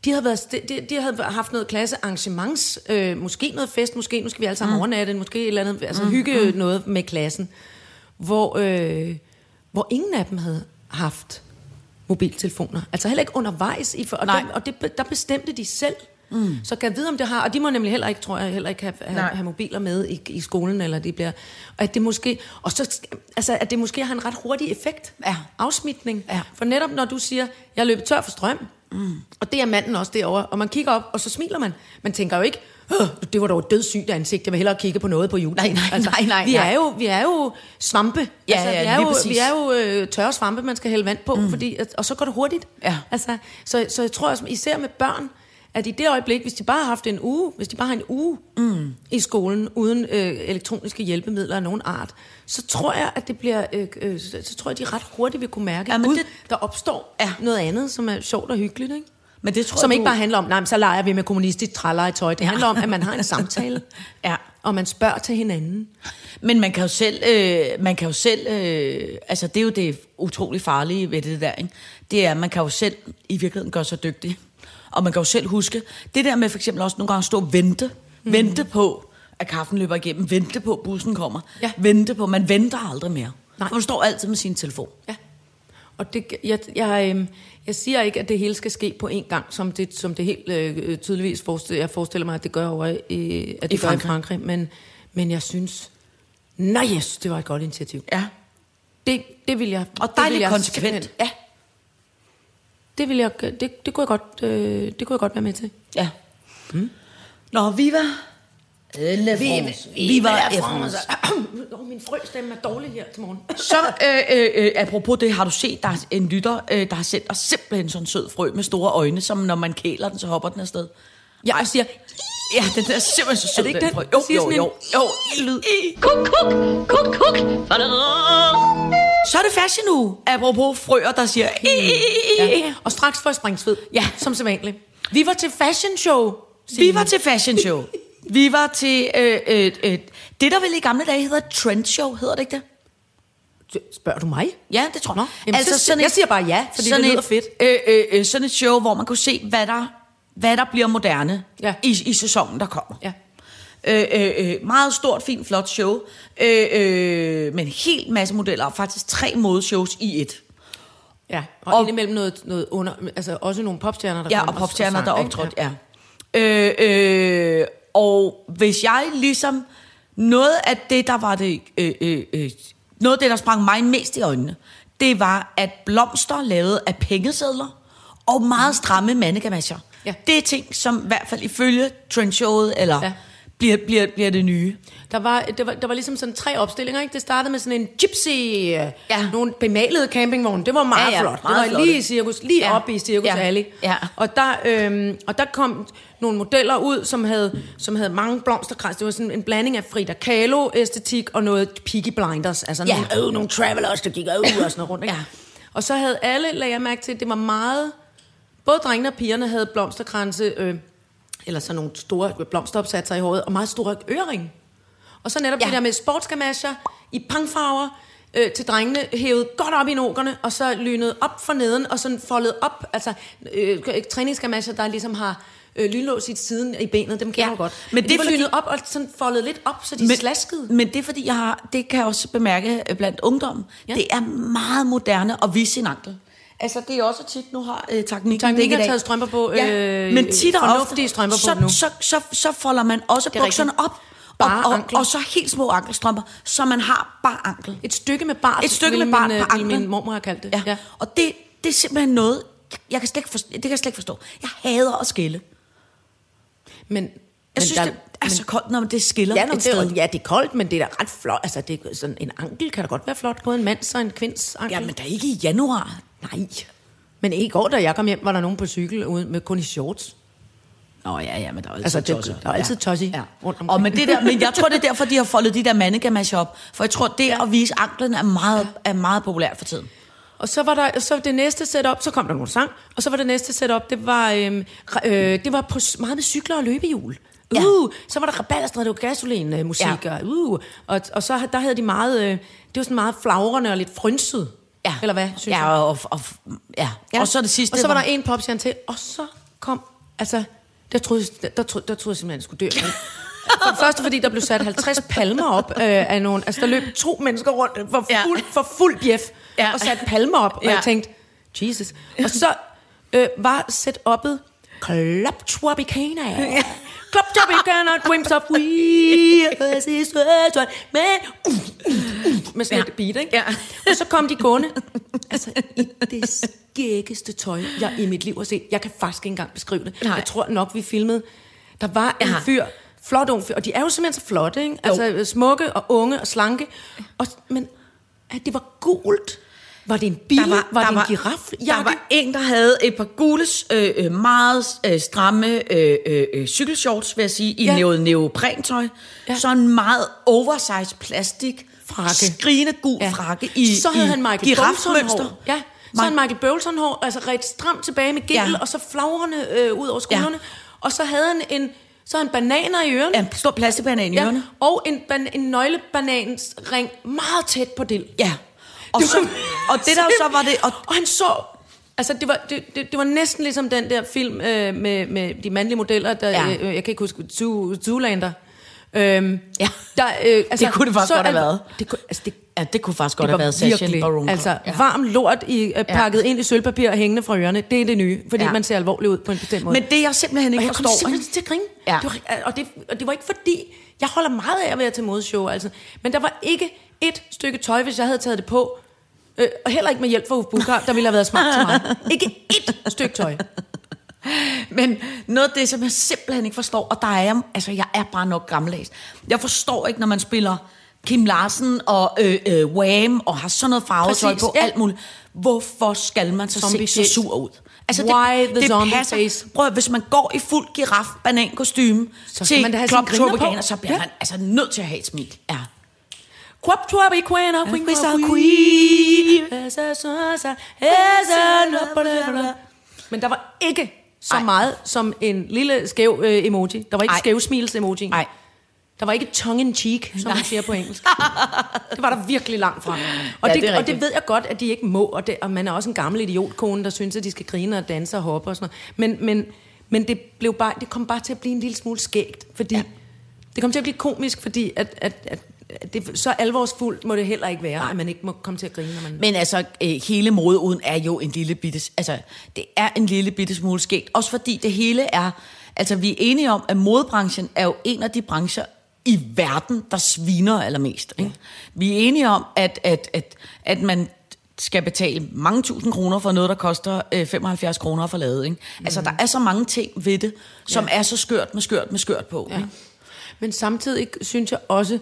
de havde, været, de, de- de havde haft noget klassearrangements, øh, måske noget fest, måske nu skal vi alle sammen mm. overnatte, måske et eller andet, altså mm. hygge mm. noget med klassen, hvor, øh, hvor ingen af dem havde haft mobiltelefoner. Altså heller ikke undervejs. I for, og Nej. dem, og det, der bestemte de selv. Mm. Så kan jeg vide, om det har... Og de må nemlig heller ikke, tror jeg, heller ikke have, have, Nej. have mobiler med i, i skolen, eller de bliver... Og at det måske... Og så, altså, at det måske har en ret hurtig effekt. Ja. Afsmitning. Ja. For netop når du siger, jeg er løbet tør for strøm, mm. og det er manden også derovre, og man kigger op, og så smiler man. Man tænker jo ikke, "Åh, det var dog dødssygt ansigt, jeg vil hellere kigge på noget på YouTube. Nej, nej, nej, nej, vi, nej. er jo, vi er jo svampe. Ja, altså, ja, vi, er jo, præcis. vi er jo øh, tørre svampe, man skal hælde vand på, mm. fordi, og så går det hurtigt. Ja. Altså, så, så jeg tror, især med børn, at i det øjeblik, hvis de bare har haft en uge, hvis de bare har en uge mm. i skolen, uden øh, elektroniske hjælpemidler af nogen art, så tror jeg, at det bliver, øh, øh, så, tror jeg, de ret hurtigt vil kunne mærke, Ja, men det- der opstår Ja. noget andet, som er sjovt og hyggeligt, ikke? Men det tror Som jeg, ikke du- bare handler om, nej, men så leger vi med kommunistisk trælegetøj. Det ja. handler om, at man har en samtale, Ja. og man spørger til hinanden. Men man kan jo selv, øh, man kan jo selv øh, altså det er jo det utrolig farlige ved det der, ikke? det er, at man kan jo selv i virkeligheden gøre sig dygtig. Og man kan jo selv huske, det der med for eksempel også nogle gange at stå og vente, mm. vente på, at kaffen løber igennem, vente på, at bussen kommer, Ja. vente på, man venter aldrig mere. Nej. Man står altid med sin telefon. Ja. Og det, jeg, jeg, øhm, jeg siger ikke, at det hele skal ske på én gang, som det, som det helt øh, tydeligvis forestiller, jeg forestiller mig, at det gør over i, at det I gør Frankrig. i Frankrig. Men, men jeg synes, nej, synes, det var et godt initiativ. Ja. Det, det vil jeg. Og det dejligt vil jeg konsekvent. Ja. Det vil jeg, det, det kunne jeg godt, øh, det kunne jeg godt være med til. Ja. Mm. Nå, Viva. Le France. Viva la France. Oh, min frøstemme er dårlig her til morgen. Så, øh, øh, øh, apropos det, har du set, der er en lytter, øh, der har sendt os simpelthen sådan en sød frø med store øjne, som når man kæler den, så hopper den afsted. Ja, og siger, Ja, den er simpelthen så sød, det ikke den den? frø. Jo, Siger jo, sådan jo, jo, i lyd. Kuk, kuk, kuk, kuk. Så er det fashion uge, apropos frøer, der siger... ja. Og straks får jeg springsved. Ja, som sædvanligt. Vi var til fashion show. Vi var til fashion show. Vi var til øh, øh, øh, det, der vel i gamle dage hedder trend show, hedder det ikke det? Spørger du mig? Ja, det tror jeg. Jamen, så- jeg siger bare ja, fordi det lyder et, fedt. Øh, øh, øh, sådan et show, hvor man kunne se, hvad der, hvad der bliver moderne Ja. i, i sæsonen, der kommer. Ja. Øh, øh, øh, meget stort, fint, flot show. Øh, øh, med en hel masse modeller, og faktisk tre modeshows i et. Ja, og, Og- indimellem noget, noget under, altså også nogle popstjerner, der Ja, og popstjerner, der optrådte, ja. Øh, øh, og hvis jeg ligesom... Noget af det, der var det... Øh, øh, øh, noget af det, der sprang mig mest i øjnene, det var, at blomster lavet af pengesedler og meget stramme mandegamasjer. Ja. Det er ting, som i hvert fald ifølge trendshowet, eller ja. Bliver, bliver, bliver det nye. Der var, der, var, der var ligesom sådan tre opstillinger, ikke? Det startede med sådan en gypsy, ja. Ja. nogle bemalede campingvogne. Det var meget Ja, ja, flot. meget det var flotte. lige i cirkus, lige Ja. oppe i Cirkus Ja. Alley. Ja. Og, der, øhm, og der kom nogle modeller ud, som havde, som havde mange blomsterkrans. Det var sådan en blanding af Frida Kahlo-æstetik og noget Peaky Blinders. Altså Ja. nogle, øh, nogle travelers, der gik ud og sådan noget rundt. Ikke? Ja. Og så havde alle, lagde jeg mærke til, at det var meget... Både drengene og pigerne havde blomsterkranse, øh, eller sådan nogle store blomsteropsatser i håret, og meget store øreringe. Og så netop Ja. det der med sportsgamasjer i pangfarver øh, til drengene, hævet godt op i nokerne, og så lynet op for neden, og sådan foldet op, altså øh, træningsgamasjer, der ligesom har øh, lynlås i siden i benet, dem kender Ja, godt. men Men det de er var fordi- lynet op og sådan foldet lidt op, så de men, slaskede. Men det er fordi, jeg har, det kan jeg også bemærke blandt ungdommen. Ja. Det er meget moderne at vise sin ankel. Altså, det er også tit, nu har øh, teknikken Teknikken har taget strømper på, Ja, øh, men tit og ofte, strømper på så, nu. Så, så, så, folder man også er bukserne rigtigt. op. Bare og, og, ankler. og, så helt små ankelstrømper, så man har bare ankel. Et stykke med bart, Et stykke med bart min, på øh, anklen. min mormor have kaldt det. Ja. ja. Og det, det er simpelthen noget, jeg kan slet ikke forstå, det kan jeg slet ikke forstå. Jeg hader at skille. Men, Jeg men synes, der- det er så koldt, når det skiller Ja, nå, et det, sted. ja, det er koldt, men det er da ret flot. Altså, det er sådan, en ankel kan da godt være flot. Både en mands og en kvinds ankel. Ja, men der er ikke i januar. Nej. Men i går, da jeg kom hjem, var der nogen på cykel ude med kun i shorts. Nå ja, ja, men der er altid Altså, det- tosser. der er altid tossi ja. rundt omkring. Og men, det der, men jeg tror, det er derfor, de har foldet de der mannegamasjer op. For jeg tror, det at vise anklen er meget, er meget populært for tiden. Og så var der så det næste setup, så kom der nogle sang, og så var det næste setup, det var, øhm, øh, det var på, meget med cykler og løbehjul. Ja. Uh, så var der rabalderstræd, det var gasolin øh, musik, Ja. og, uh, og, og så der havde de meget, øh, det var sådan meget flagrende og lidt frynset. Ja. Eller hvad, synes ja, jeg? og, og, ja. ja. Og så det sidste. Og så var der en popstjerne til, og så kom, altså, der troede, der, der, troede, der troede jeg simpelthen, jeg skulle dø. Men, for det første, fordi der blev sat 50 palmer op øh, af nogen, altså der løb to mennesker rundt for Ja. fuld, for fuld bjef, Ja. ja. og satte palmer op, og Ja. jeg tænkte, Jesus. Og så øh, var setup'et. Club Tropicana, dreams of we, med, uh, uh, uh, med sådan Ja. et beat, ikke? Ja. Og så kom de gående, altså i det skæggeste tøj, jeg i mit liv har set. Jeg kan faktisk ikke engang beskrive det. Nej. Jeg tror nok, vi filmede. Der var en Ja. fyr, flot ung fyr, og de er jo simpelthen så flotte, ikke? Altså smukke og unge og slanke. Og, men at det var gult. Var det en bil? var, var det en giraf? Der var en, der havde et par gule, øh, øh, meget øh, stramme øh, øh, øh, cykelshorts, vil jeg sige, i ja. Neo, neoprentøj. Ja. En meget oversized plastik, Frakke. skrigende gul ja. frakke i så havde i han Michael. Bolton-hår. Ja, så havde han Michael Bolton hår, altså ret stramt tilbage med gel, Ja. og så flagrende øh, ud over skuldrene. Ja. Og så havde han en, så havde han bananer i ørerne. Ja, en stor plastikbanan i Ja, ørerne. og en, ban- en nøglebanansring meget tæt på dild. Ja. Og, Det så, og det der så var det... Og, Og han så... Altså, det var, det, det, det var næsten ligesom den der film øh, med, med de mandlige modeller, der, Ja. øh, jeg kan ikke huske, Zoo, Zoolander. Øhm, Ja. der, øh, altså, Det kunne det faktisk så godt have været. Det, kunne, altså, det, ja, det kunne faktisk godt have været virkelig, Baron. altså ja. varm lort i, øh, pakket ind i sølvpapir og hængende fra ørerne. Det er det nye, fordi Ja. ja. man ser alvorlig ud på en bestemt måde. Men det jeg simpelthen ikke og jeg kom forstår... simpelthen til at grine. Ja. Det var, og, det, og det var ikke fordi, jeg holder meget af at være til modeshow, altså. Men der var ikke et stykke tøj, hvis jeg havde taget det på, øh, og heller ikke med hjælp fra Uffe Bukar, der ville have været smart til mig. Ikke et stykke tøj. Men noget af det, som jeg simpelthen ikke forstår, og der er jeg, altså jeg er bare nok gammeldags. Jeg forstår ikke, når man spiller Kim Larsen og øh, øh, Wham og har sådan noget farvetøj på, ja. alt muligt. Hvorfor skal man så Zombie se så sur ud? Altså, Why the zombie face? Prøv hvis man går i fuld giraf banan kostume Så til man da have Club så bliver Ja. man altså nødt til at have et smil. Ja. Tuabi quena, queen Queen, queen. Men der var ikke så Ej. meget som en lille skæv øh, emoji. Der var ikke Ej. skæv smils emoji. Nej. Der var ikke tongue in cheek, som man siger på engelsk. det var der virkelig langt fra. Og, Ja, det, det og det ved jeg godt, at de ikke må, og, det, og man er også en gammel idiotkone, der synes, at de skal grine og danse og hoppe og sådan noget. Men, men, men det, blev bare, det kom bare til at blive en lille smule skægt, fordi ja. det kom til at blive komisk, fordi at, at, at det, så alvorsfuldt må det heller ikke være, Nej. at man ikke må komme til at grine. Når man... Men altså, øh, hele modeuden er jo en lille bitte... Altså, det er en lille bitte smule skægt. Også fordi det hele er... Altså, vi er enige om, at modebranchen er jo en af de brancher i verden, der sviner allermest. Ikke? Vi er enige om, at, at, at, at man skal betale mange tusind kroner for noget, der koster øh, 75 kroner for lavet. Ikke? Altså, der er så mange ting ved det, som ja. er så skørt med skørt med skørt på. Ja. Ikke? Men samtidig synes jeg også,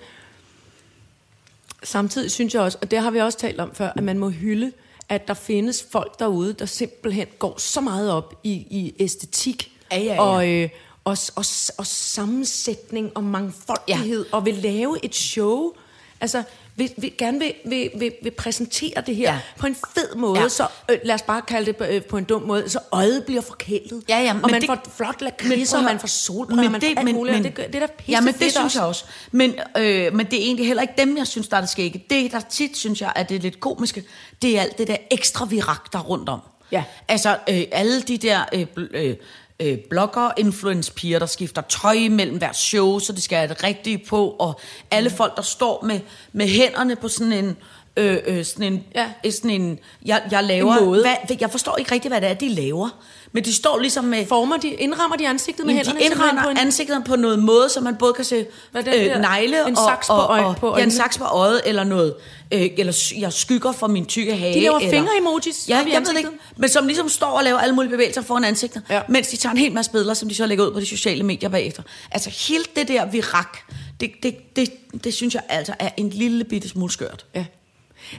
samtidig synes jeg også, og det har vi også talt om før, at man må hylde, at der findes folk derude, der simpelthen går så meget op i, i æstetik Ja, ja, ja. Og, øh, og, og, og sammensætning og mangfoldighed, ja. og vil lave et show. Altså, vil, vil, gerne vil, vil, vil, vil præsentere det her Ja. på en fed måde, Ja. så øh, lad os bare kalde det på, øh, på en dum måde, så øjet bliver forkælet, Ja, ja, og men man det- får flot Men prøv og man får solbriller, man får alt muligt, og det, gør- det er da pisse Ja, men det synes også. jeg også. Men, øh, men det er egentlig heller ikke dem, jeg synes, der er det skægge. Det, der tit synes jeg, at det er lidt komiske, det er alt det der ekstra virak, der er rundt om. Ja. Altså, øh, alle de der øh, øh, øh, blogger, influence piger, der skifter tøj mellem hver show, så de skal have det rigtige på, og alle folk, der står med, med hænderne på sådan en... Øh, øh, sådan en, Ja. ja. sådan en jeg, jeg laver, En måde. Hvad, jeg forstår ikke rigtigt, hvad det er, de laver. Men de står ligesom med... Former de, indrammer de ansigtet med Jamen, hænderne? de indrammer på en- ansigtet på noget måde, så man både kan se Hvad det der? øh, negle En og, saks på og, øje- og, på ja, en øjnene? saks på øjet, eller noget, øh, eller jeg skygger for min tykke hage. De laver eller, finger-emojis Ja, jeg ved det ikke. Men som ligesom står og laver alle mulige bevægelser foran ansigtet, Ja. mens de tager en hel masse billeder, som de så lægger ud på de sociale medier bagefter. Altså helt det der virak, det, det, det, det synes jeg altså er en lille bitte smule skørt. Ja.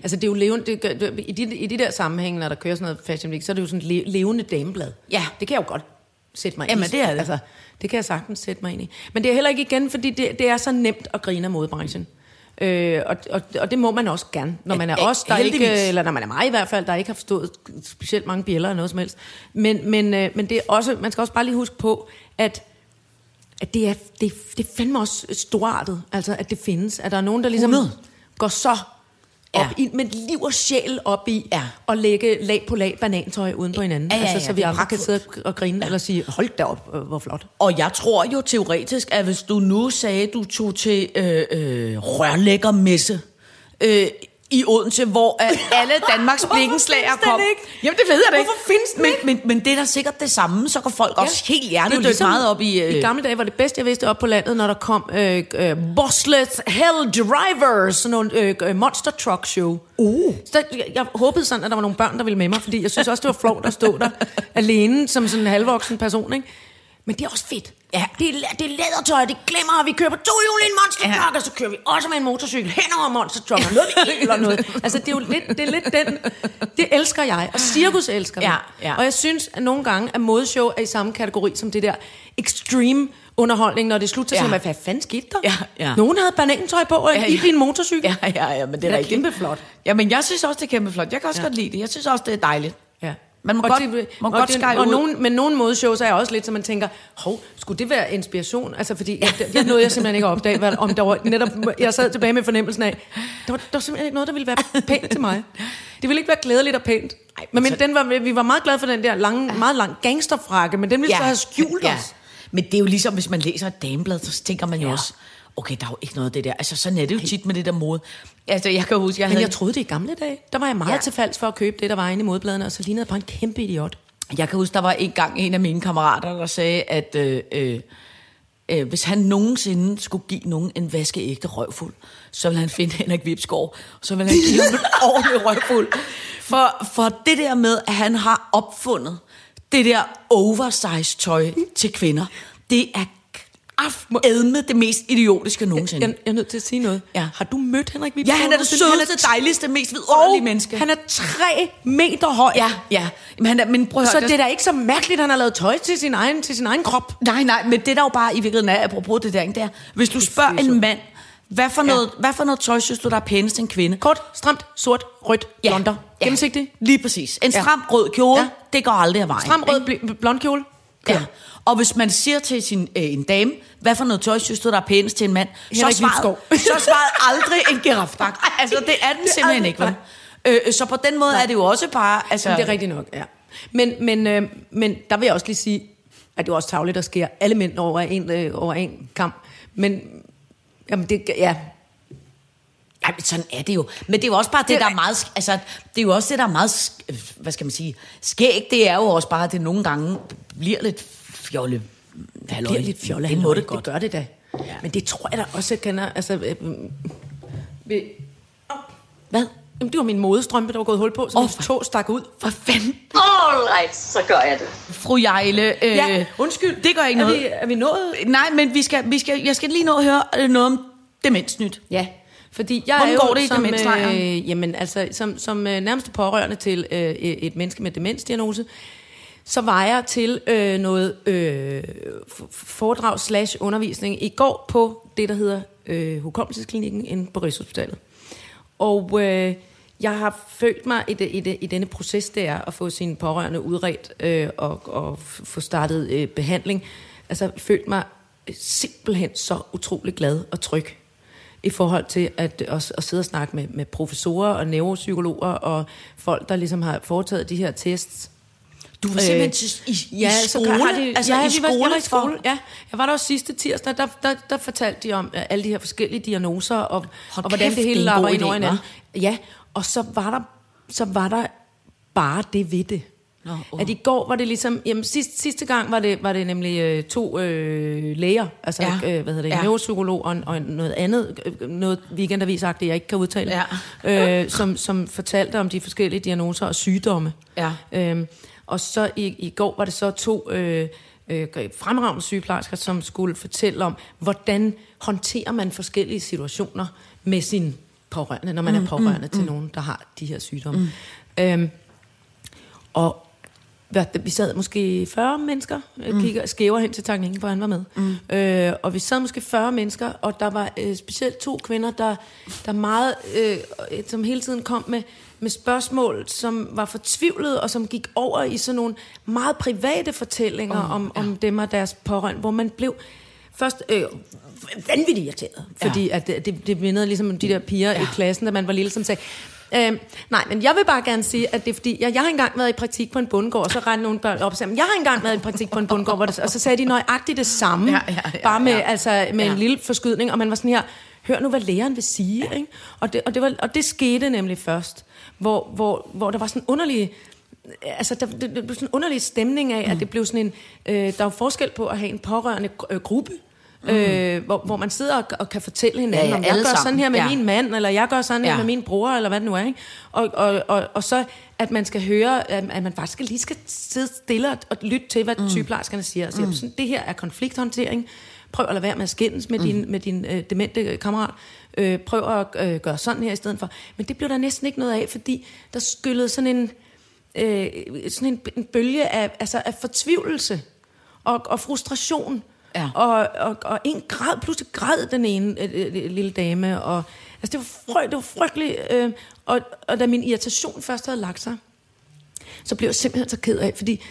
Altså, det er jo levende, det, gør- det, i, de, i de der sammenhænge, når der kører sådan noget Fashion Week, så er det jo sådan et le, levende dameblad. Ja. Det kan jeg jo godt sætte mig ind Jamen, i. det er det. Altså, det kan jeg sagtens sætte mig ind i. Men det er heller ikke igen, fordi det, det er så nemt at grine af modebranchen. Øh, og, og, og det må man også gerne, når man er os, der ikke, heldigvis. eller når man er mig i hvert fald, der ikke har forstået specielt mange bjæller eller noget som helst. Men, men, øh, men det er også, man skal også bare lige huske på, at at det er, det, det er fandme også storartet, altså at det findes. At der er nogen, der ligesom 100. går så op Ja. i, med liv og sjæl op i, Ja. og lægge lag på lag banantøj uden på hinanden. Ja, ja, altså, ja, så vi andre kan sidde og grine, ja. eller sige, hold da op, øh, hvor flot. Og jeg tror jo teoretisk, at hvis du nu sagde, du tog til øh, øh, rørlæggermesse øh, i Odense, hvor øh, alle Danmarks blikkenslager kom. ikke? Jamen det ved jeg da ikke. Hvorfor findes den men, ikke? Men, men det er da sikkert det samme, så går folk ja. også helt er hjertet ligesom, meget op i... Øh, I gamle dage var det bedste, jeg vidste op på landet, når der kom øh, øh, Bosslets Hell Drivers, sådan nogle øh, monster truck show. Uh. Så jeg, jeg håbede sådan, at der var nogle børn, der ville med mig, fordi jeg synes også, det var flot at stå der alene som sådan en halvvoksen person, ikke? Men det er også fedt. Ja. Det er, det er lædertøj, det glemmer, at vi kører på to hjul i en monster truck, ja. og så kører vi også med en motorcykel hen over monster truck, og noget og noget. Altså, det er jo lidt, det er lidt den, det elsker jeg, og cirkus elsker. Ja, ja. Og jeg synes, at nogle gange, at modeshow er i samme kategori som det der extreme underholdning, når det slutter, så Ja. man, hvad fanden skete der? Ja, ja. Nogen havde banantøj på, og Ja, ja, ja. ja. i en motorcykel. Ja, ja, ja, men det er, rigtigt. kæmpe flot. Jamen, jeg synes også, det er kæmpe flot. Jeg kan også Ja. ja. godt lide det. Jeg synes også, det er dejligt. Man må og godt, det, må og godt det, og ud. nogen, Men nogle modeshows er også lidt, så man tænker, hov, skulle det være inspiration? Altså, fordi jeg, det, det nåede jeg simpelthen ikke at opdage, hvad, om der var netop, jeg sad tilbage med fornemmelsen af, der var, der var simpelthen ikke noget, der ville være pænt til mig. Det ville ikke være glædeligt og pænt. Ej, men, men men så- den var, vi var meget glade for den der lange, meget lang gangsterfrakke, men den ville ja. så have skjult ja. os. Men det er jo ligesom, hvis man læser et dameblad, så tænker man jo Ja. også, okay, der er jo ikke noget af det der. Altså, sådan er det jo tit med det der mode. Altså, jeg kan huske, jeg Men havde... jeg troede det i gamle dage. Der var jeg meget ja. Ja. til falds for at købe det, der var inde i modbladene, og så lignede jeg bare en kæmpe idiot. Jeg kan huske, der var en gang en af mine kammerater, der sagde, at øh, øh, øh, hvis han nogensinde skulle give nogen en vaskeægte røvfuld, så ville han finde Henrik og så ville han give ham en ordentlig røvfuld. For, for det der med, at han har opfundet det der oversized tøj til kvinder, det er edme det mest idiotiske nogensinde. Jeg, jeg er nødt til at sige noget. Ja. Har du mødt Henrik Ja, Vibsgaard? han er det sødeste, dejligste, mest vidunderlige menneske. han er tre meter høj. Ja, ja. Men, han er, men prøv at Så høre, det er da ikke så mærkeligt, at han har lavet tøj til sin egen, til sin egen krop. Nej, nej, men det der jo bare i virkeligheden er, apropos det der, ikke, det er, hvis du spørger er en mand, hvad for, noget, hvad for noget tøj synes du, der er pænest en kvinde? Kort, stramt, sort, rødt, ja. blonder. Gennemsigtig. Lige præcis. En Ja. stram rød kjole, Ja. ja. det går aldrig af vejen. Stram rød, bl- blond kjole. Ja. Og hvis man siger til sin, øh, en dame, hvad for noget tøj synes du, der er pænest til en mand, så Henrik er svaret, Vibsgaard. så er svaret aldrig en girafdragt. Altså, det er den Det er simpelthen aldrig- ikke, vel? Øh, så på den måde er det jo også bare... Altså, Men det er rigtigt nok, ja. Men, men, øh, men der vil jeg også lige sige, at det er også tavligt, der sker alle mænd over en, øh, over en kamp. Men, jamen det, ja, Ja, men sådan er det jo. Men det er jo også bare det, Det- der er meget... Altså, det er jo også det, der er meget... øh, Hvad skal man sige? Skæg, det er jo også bare, at det nogle gange bliver lidt fjolle. det bliver lidt fjolle. Det må det godt. Det gør det da. Ja. Men det tror jeg da også, jeg kender. Altså, øh, øh, Hvad? Jamen, det var min modestrømpe, der var gået hul på, så Åh, min tog stak ud. For fanden. Alright, så gør jeg det. Fru Jejle. Øh, Ja, undskyld. Det gør ikke er noget. Vi, er vi nået? Nej, men vi skal, vi skal, jeg skal lige nå at høre øh, noget om demensnyt. Ja, fordi jeg Hvordan er jo går det i som, demenslejren? øh, jamen, altså, som, som øh, nærmeste pårørende til øh, et menneske med demensdiagnose, så var jeg til øh, noget øh, foredrag slash undervisning i går på det, der hedder øh, Hukommelsesklinikken inde på Rigshospitalet. Og øh, jeg har følt mig i, det, i, det, i denne proces, det er at få sine pårørende udredt øh, og, og få startet øh, behandling. Altså følt mig simpelthen så utrolig glad og tryg i forhold til at, at, at sidde og snakke med, med professorer og neuropsykologer og folk, der ligesom har foretaget de her tests. Du var simpelthen til, i, i ja, så skole? har de, altså ja, i var, jeg skole var i skole. Ja, jeg var der også sidste tirsdag, der, der, der fortalte de om øh, alle de her forskellige diagnoser, og, Hold og hvordan kæft, det hele er lapper ind over hinanden. Ja, og så var der, så var der bare det ved det. Nå. At i går var det ligesom, jamen sidste, sidste gang var det, var det nemlig øh, to øh, læger, altså Ja. øh, hvad hedder det, Ja. en neuropsykolog og, og noget andet, øh, noget weekendavisagtigt, jeg ikke kan udtale, Ja. øh, som, som fortalte om de forskellige diagnoser og sygdomme. Ja. Øhm, og så i, i går var det så to øh, øh, fremragende sygeplejersker, som skulle fortælle om, hvordan håndterer man forskellige situationer med sin pårørende, når man mm, er pårørende mm, til mm. nogen, der har de her sygdomme. Mm. Øhm, og vi sad måske 40 mennesker, mm. kigger skæver hen til Tank Inge, hvor han var med. Mm. Øh, og vi sad måske 40 mennesker, og der var øh, specielt to kvinder, der, der meget, øh, som hele tiden kom med, med spørgsmål, som var fortvivlede, og som gik over i sådan nogle meget private fortællinger oh, om, ja. om dem og deres pårørende, hvor man blev først øh, vanvittigt irriteret, fordi at det, det, mindede ligesom om de der piger ja. i klassen, da man var lille, som sagde, Øhm, nej, men jeg vil bare gerne sige, at det er fordi, jeg, jeg har engang været i praktik på en bundegård, og så rendte nogle børn op og sagde, "Men jeg har engang været i praktik på en bundegård, hvor det, og så sagde de nøjagtigt det samme, Ja, ja, ja, bare med, ja. altså, med Ja. en lille forskydning, og man var sådan her, hør nu, hvad læreren vil sige. Ikke? Og, det, og, det var, og det skete nemlig først, hvor, hvor, hvor der var sådan en underlig altså der, det, det blev sådan en underlig stemning af, mm. at det blev sådan en, øh, der var forskel på at have en pårørende øh, gruppe, mm. øh, hvor, hvor man sidder og, og kan fortælle hinanden, Ja, ja, om jeg gør sådan her med Ja. min mand, eller jeg gør sådan her Ja. med min bror, eller hvad det nu er. Ikke? Og, og, og, og så, at man skal høre, at, at man faktisk lige skal sidde stille og, og lytte til, hvad mm. sygeplejerskerne siger. Og siger, mm. sådan, det her er konflikthåndtering. Prøv at lade være med at skændes med mm. din, med din øh, demente kammerat. Øh, prøv at øh, gøre sådan her i stedet for. Men det blev der næsten ikke noget af, fordi der skyllede sådan en, øh, sådan en, en bølge af, altså af fortvivlelse og, og frustration. Ja. Og, og, og en græd, pludselig græd den ene øh, øh, øh lille dame. Og, altså det var, fry, det var frygteligt. Øh, og, og da min irritation først havde lagt sig, så blev jeg simpelthen så ked af, fordi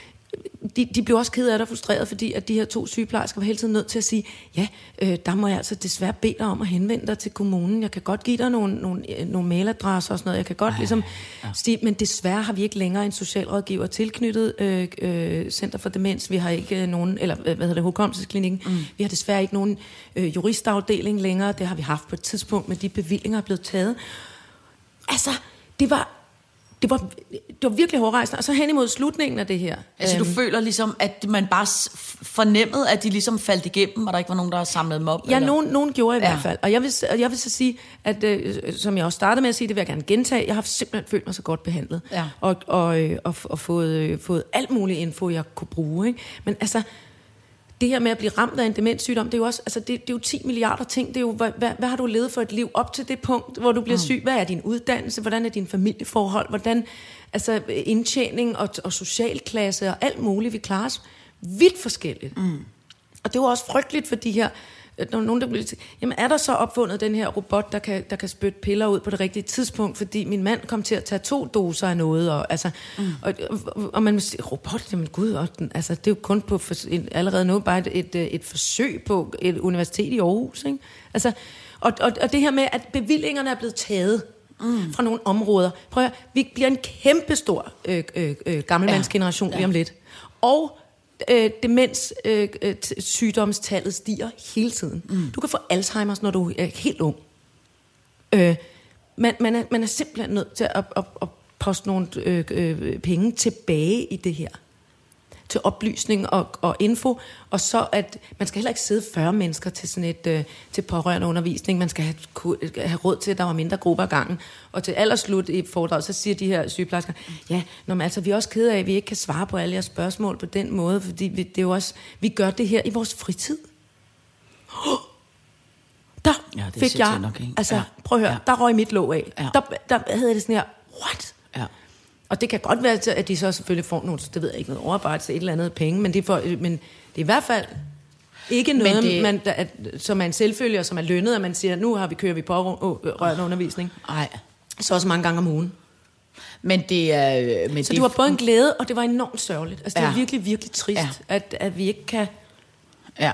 de, de blev også ked af det og frustreret, fordi at de her to sygeplejersker var hele tiden nødt til at sige, ja, øh, der må jeg altså desværre bede dig om at henvende dig til kommunen. Jeg kan godt give dig nogle, nogle, øh, nogle mailadresser og sådan noget. Jeg kan godt Ej, ligesom ja. sige, men desværre har vi ikke længere en socialrådgiver tilknyttet øh, øh, Center for Demens. Vi har ikke øh, nogen, eller øh, hvad hedder det, hukommelsesklinikken. Mm. Vi har desværre ikke nogen øh, juristafdeling længere. Det har vi haft på et tidspunkt, men de bevillinger er blevet taget. Altså, det var, det var, det var virkelig hårdrejsende. Og så hen imod slutningen af det her. Altså, du øhm, føler ligesom, at man bare fornemmede, at de ligesom faldt igennem, og der ikke var nogen, der havde samlet dem op? Ja, eller? nogen, nogen gjorde i Ja. hvert fald. Og jeg vil, og jeg vil så sige, at øh, som jeg også startede med at sige, det vil jeg gerne gentage, jeg har simpelthen følt mig så godt behandlet. Ja. Og, og, øh, og, og fået, øh, fået alt muligt info, jeg kunne bruge. Ikke? Men altså, det her med at blive ramt af en demenssygdom, det er jo også, altså det, det er jo 10 milliarder ting. Det er jo, hvad, hvad, hvad har du levet for et liv op til det punkt, hvor du bliver mm. syg? Hvad er din uddannelse? Hvordan er din familieforhold? Hvordan, altså indtjening og, og socialklasse og alt muligt, vi klarer os vidt forskelligt. Mm. Og det var også frygteligt for de her, øh, der var nogen, der til, jamen er der så opfundet den her robot, der kan, der kan spytte piller ud på det rigtige tidspunkt, fordi min mand kom til at tage to doser af noget, og, altså, mm. og, og, og man må sige, robot, jamen gud, og den, altså, det er jo kun på en, allerede nu bare et, et, et forsøg på et universitet i Aarhus, ikke? Altså, og, og, og det her med, at bevillingerne er blevet taget, Mm. fra nogle områder. Prøv at høre, vi bliver en kæmpestor øh, øh, øh, gammelmandsgeneration ja. lige om lidt. Og øh, demens øh, øh, stiger hele tiden. Mm. Du kan få Alzheimer's, når du er helt ung. Øh, man, man, er, man er simpelthen nødt til at, at, at poste nogle øh, øh, penge tilbage i det her. Til oplysning og, og info. Og så at man skal heller ikke sidde 40 mennesker til sådan et øh, til pårørende undervisning. Man skal have, ku- have råd til, at der var mindre grupper ad gangen. Og til allerslut i foredraget, så siger de her sygeplejersker, ja, når man, altså, vi er også kede af, at vi ikke kan svare på alle jeres spørgsmål på den måde, fordi vi, det er jo også, vi gør det her i vores fritid. Der Ja, det fik jeg, nok, ikke? altså Ja. prøv at høre, Ja. der røg mit låg af. Ja. Der, der havde det sådan her, what? Og det kan godt være, at de så selvfølgelig får nogle, det ved jeg ikke, noget overarbejde til et eller andet penge, men det, er for, men det er i hvert fald ikke noget, det- det... man, der, at, som er en selvfølge, og som er lønnet, at man siger, nu har vi kører vi på rørende undervisning. Nej. Så også mange gange om ugen. Men det er... øh, Men Så det var både en glæde, og det var enormt sørgeligt. Altså, det er virkelig, virkelig trist, Ja. at, at vi ikke kan... Ja.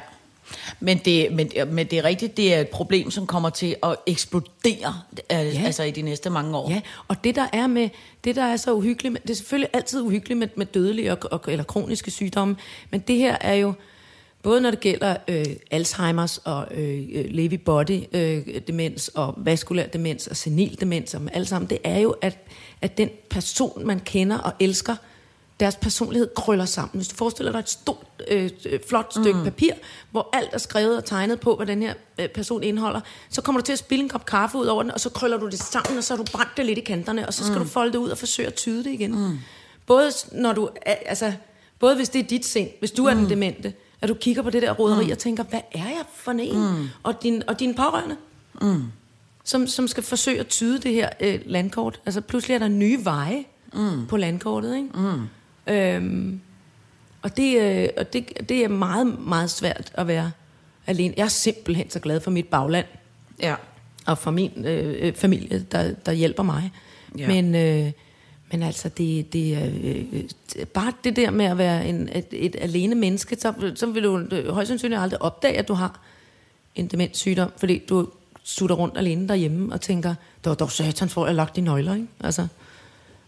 Men det, men, men det er rigtigt, det er et problem, som kommer til at eksplodere ja. altså i de næste mange år. Ja, og det der er med det der er så uhyggeligt, med, det er selvfølgelig altid uhyggeligt med, med dødelige og, og, eller kroniske sygdomme, men det her er jo både når det gælder øh, Alzheimers og øh, Lewy body øh, demens og vaskulær demens og senil demens og alle sammen, det er jo at at den person man kender og elsker deres personlighed krøller sammen. Hvis du forestiller dig et stort, øh, flot stykke mm. papir, hvor alt er skrevet og tegnet på, hvad den her øh, person indeholder, så kommer du til at spille en kop kaffe ud over den, og så krøller du det sammen, og så har du brændt det lidt i kanterne, og så skal mm. du folde det ud og forsøge at tyde det igen. Mm. Både, når du, altså, både hvis det er dit sind, hvis du mm. er den demente, at du kigger på det der roderi mm. og tænker, hvad er jeg for en? Mm. Og, din, og dine pårørende. Mm. Som, som skal forsøge at tyde det her øh, landkort. Altså pludselig er der nye veje mm. på landkortet, ikke? Mm. Øhm, og det, øh, og det, det er meget, meget svært at være alene. Jeg er simpelthen så glad for mit bagland. Ja. Og for min øh, øh familie, der, der hjælper mig. Ja. Men, øh, men altså, det, det er øh, bare det der med at være en, et, et alene menneske, så, så vil du øh, højst sandsynligt aldrig opdage, at du har en demenssygdom, fordi du sutter rundt alene derhjemme og tænker, det var dog satans, hvor jeg lagt de nøgler, ikke? Altså,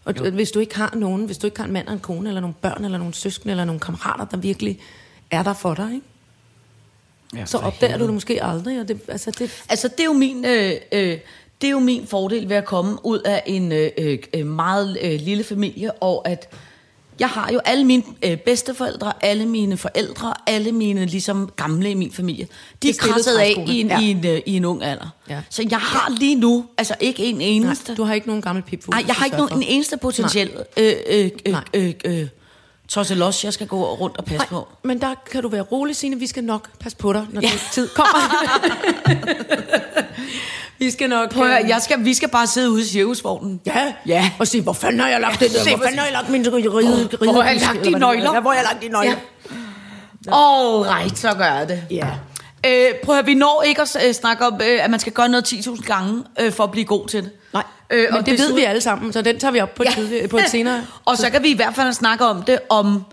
og jo. hvis du ikke har nogen, hvis du ikke har en mand og en kone, eller nogle børn, eller nogle søskende, eller nogle kammerater, der virkelig er der for dig, ikke? Ja, så opdager helvede. du det måske aldrig. Og det, altså, det... altså, det er jo min... Øh, øh, det er jo min fordel ved at komme ud af en øh, øh, meget øh, lille familie, og at jeg har jo alle mine øh, bedsteforældre, alle mine forældre, alle mine ligesom gamle i min familie. De er krasset af i en, ja. i, en, øh, i en ung alder. Ja. Så jeg har lige nu, altså ikke en eneste... Nej, du har ikke nogen gammel pipfugl. Nej, jeg har ikke nogen, en eneste potentiel øh, øh, øh, øh, øh, Tosselos, jeg skal gå rundt og passe Nej, på. Men der kan du være rolig, Signe. Vi skal nok passe på dig, når ja. tid kommer. vi skal nok... Prøv at, øh, jeg skal, vi skal bare sidde ude i cirkusvognen. Ja, ja. Og sige, hvor fanden har jeg lagt det der? Hvor fanden har jeg lagt min ride? Hvor har jeg lagt de nøgler? Ja, hvor har jeg lagt de nøgler? Ja. right, så gør jeg det. Ja. Øh, prøv at vi når ikke at øh, snakke om, øh, at man skal gøre noget 10.000 gange, øh, for at blive god til det. Nej, øh, og det desuden... ved vi alle sammen, så den tager vi op på, ja. et, på et senere. og så kan vi i hvert fald snakke om det om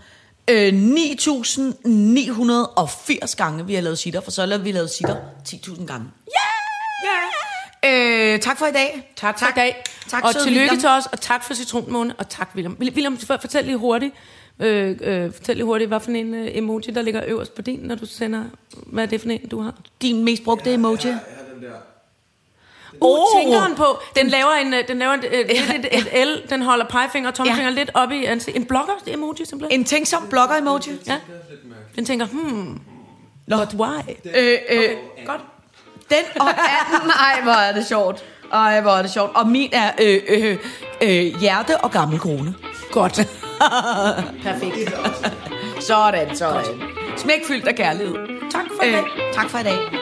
øh, 9.980 gange, vi har lavet sitter, for så har vi lavet sitter 10.000 gange. Ja! Øh, tak for i dag. Tak for tak. i dag. Tak, og tillykke William. til os, og tak for citronmåne, og tak William. William, fortæl lige hurtigt, øh, øh, fortæl lige hurtigt, hvad for en øh, emoji, der ligger øverst på din, når du sender, hvad er det for en, du har? Din mest brugte ja, emoji? Ja, ja, den der. Uh, oh, tænkeren på, den laver en, øh, den laver et, et, et, et L, den holder pegefinger og tommelfinger ja. lidt op i ansigtet. En blogger emoji simpelthen. En tænksom blogger emoji. Ja. Den tænker, hmm, Nå. but why? Øh, øh, okay. Godt. Den og anden, ej hvor er det sjovt. Ej hvor er det sjovt. Og min er øh, øh, øh, hjerte og gammel krone. Godt. Perfekt. sådan, sådan. Smækfyldt af kærlighed. Tak for i dag. Øh, tak for i dag.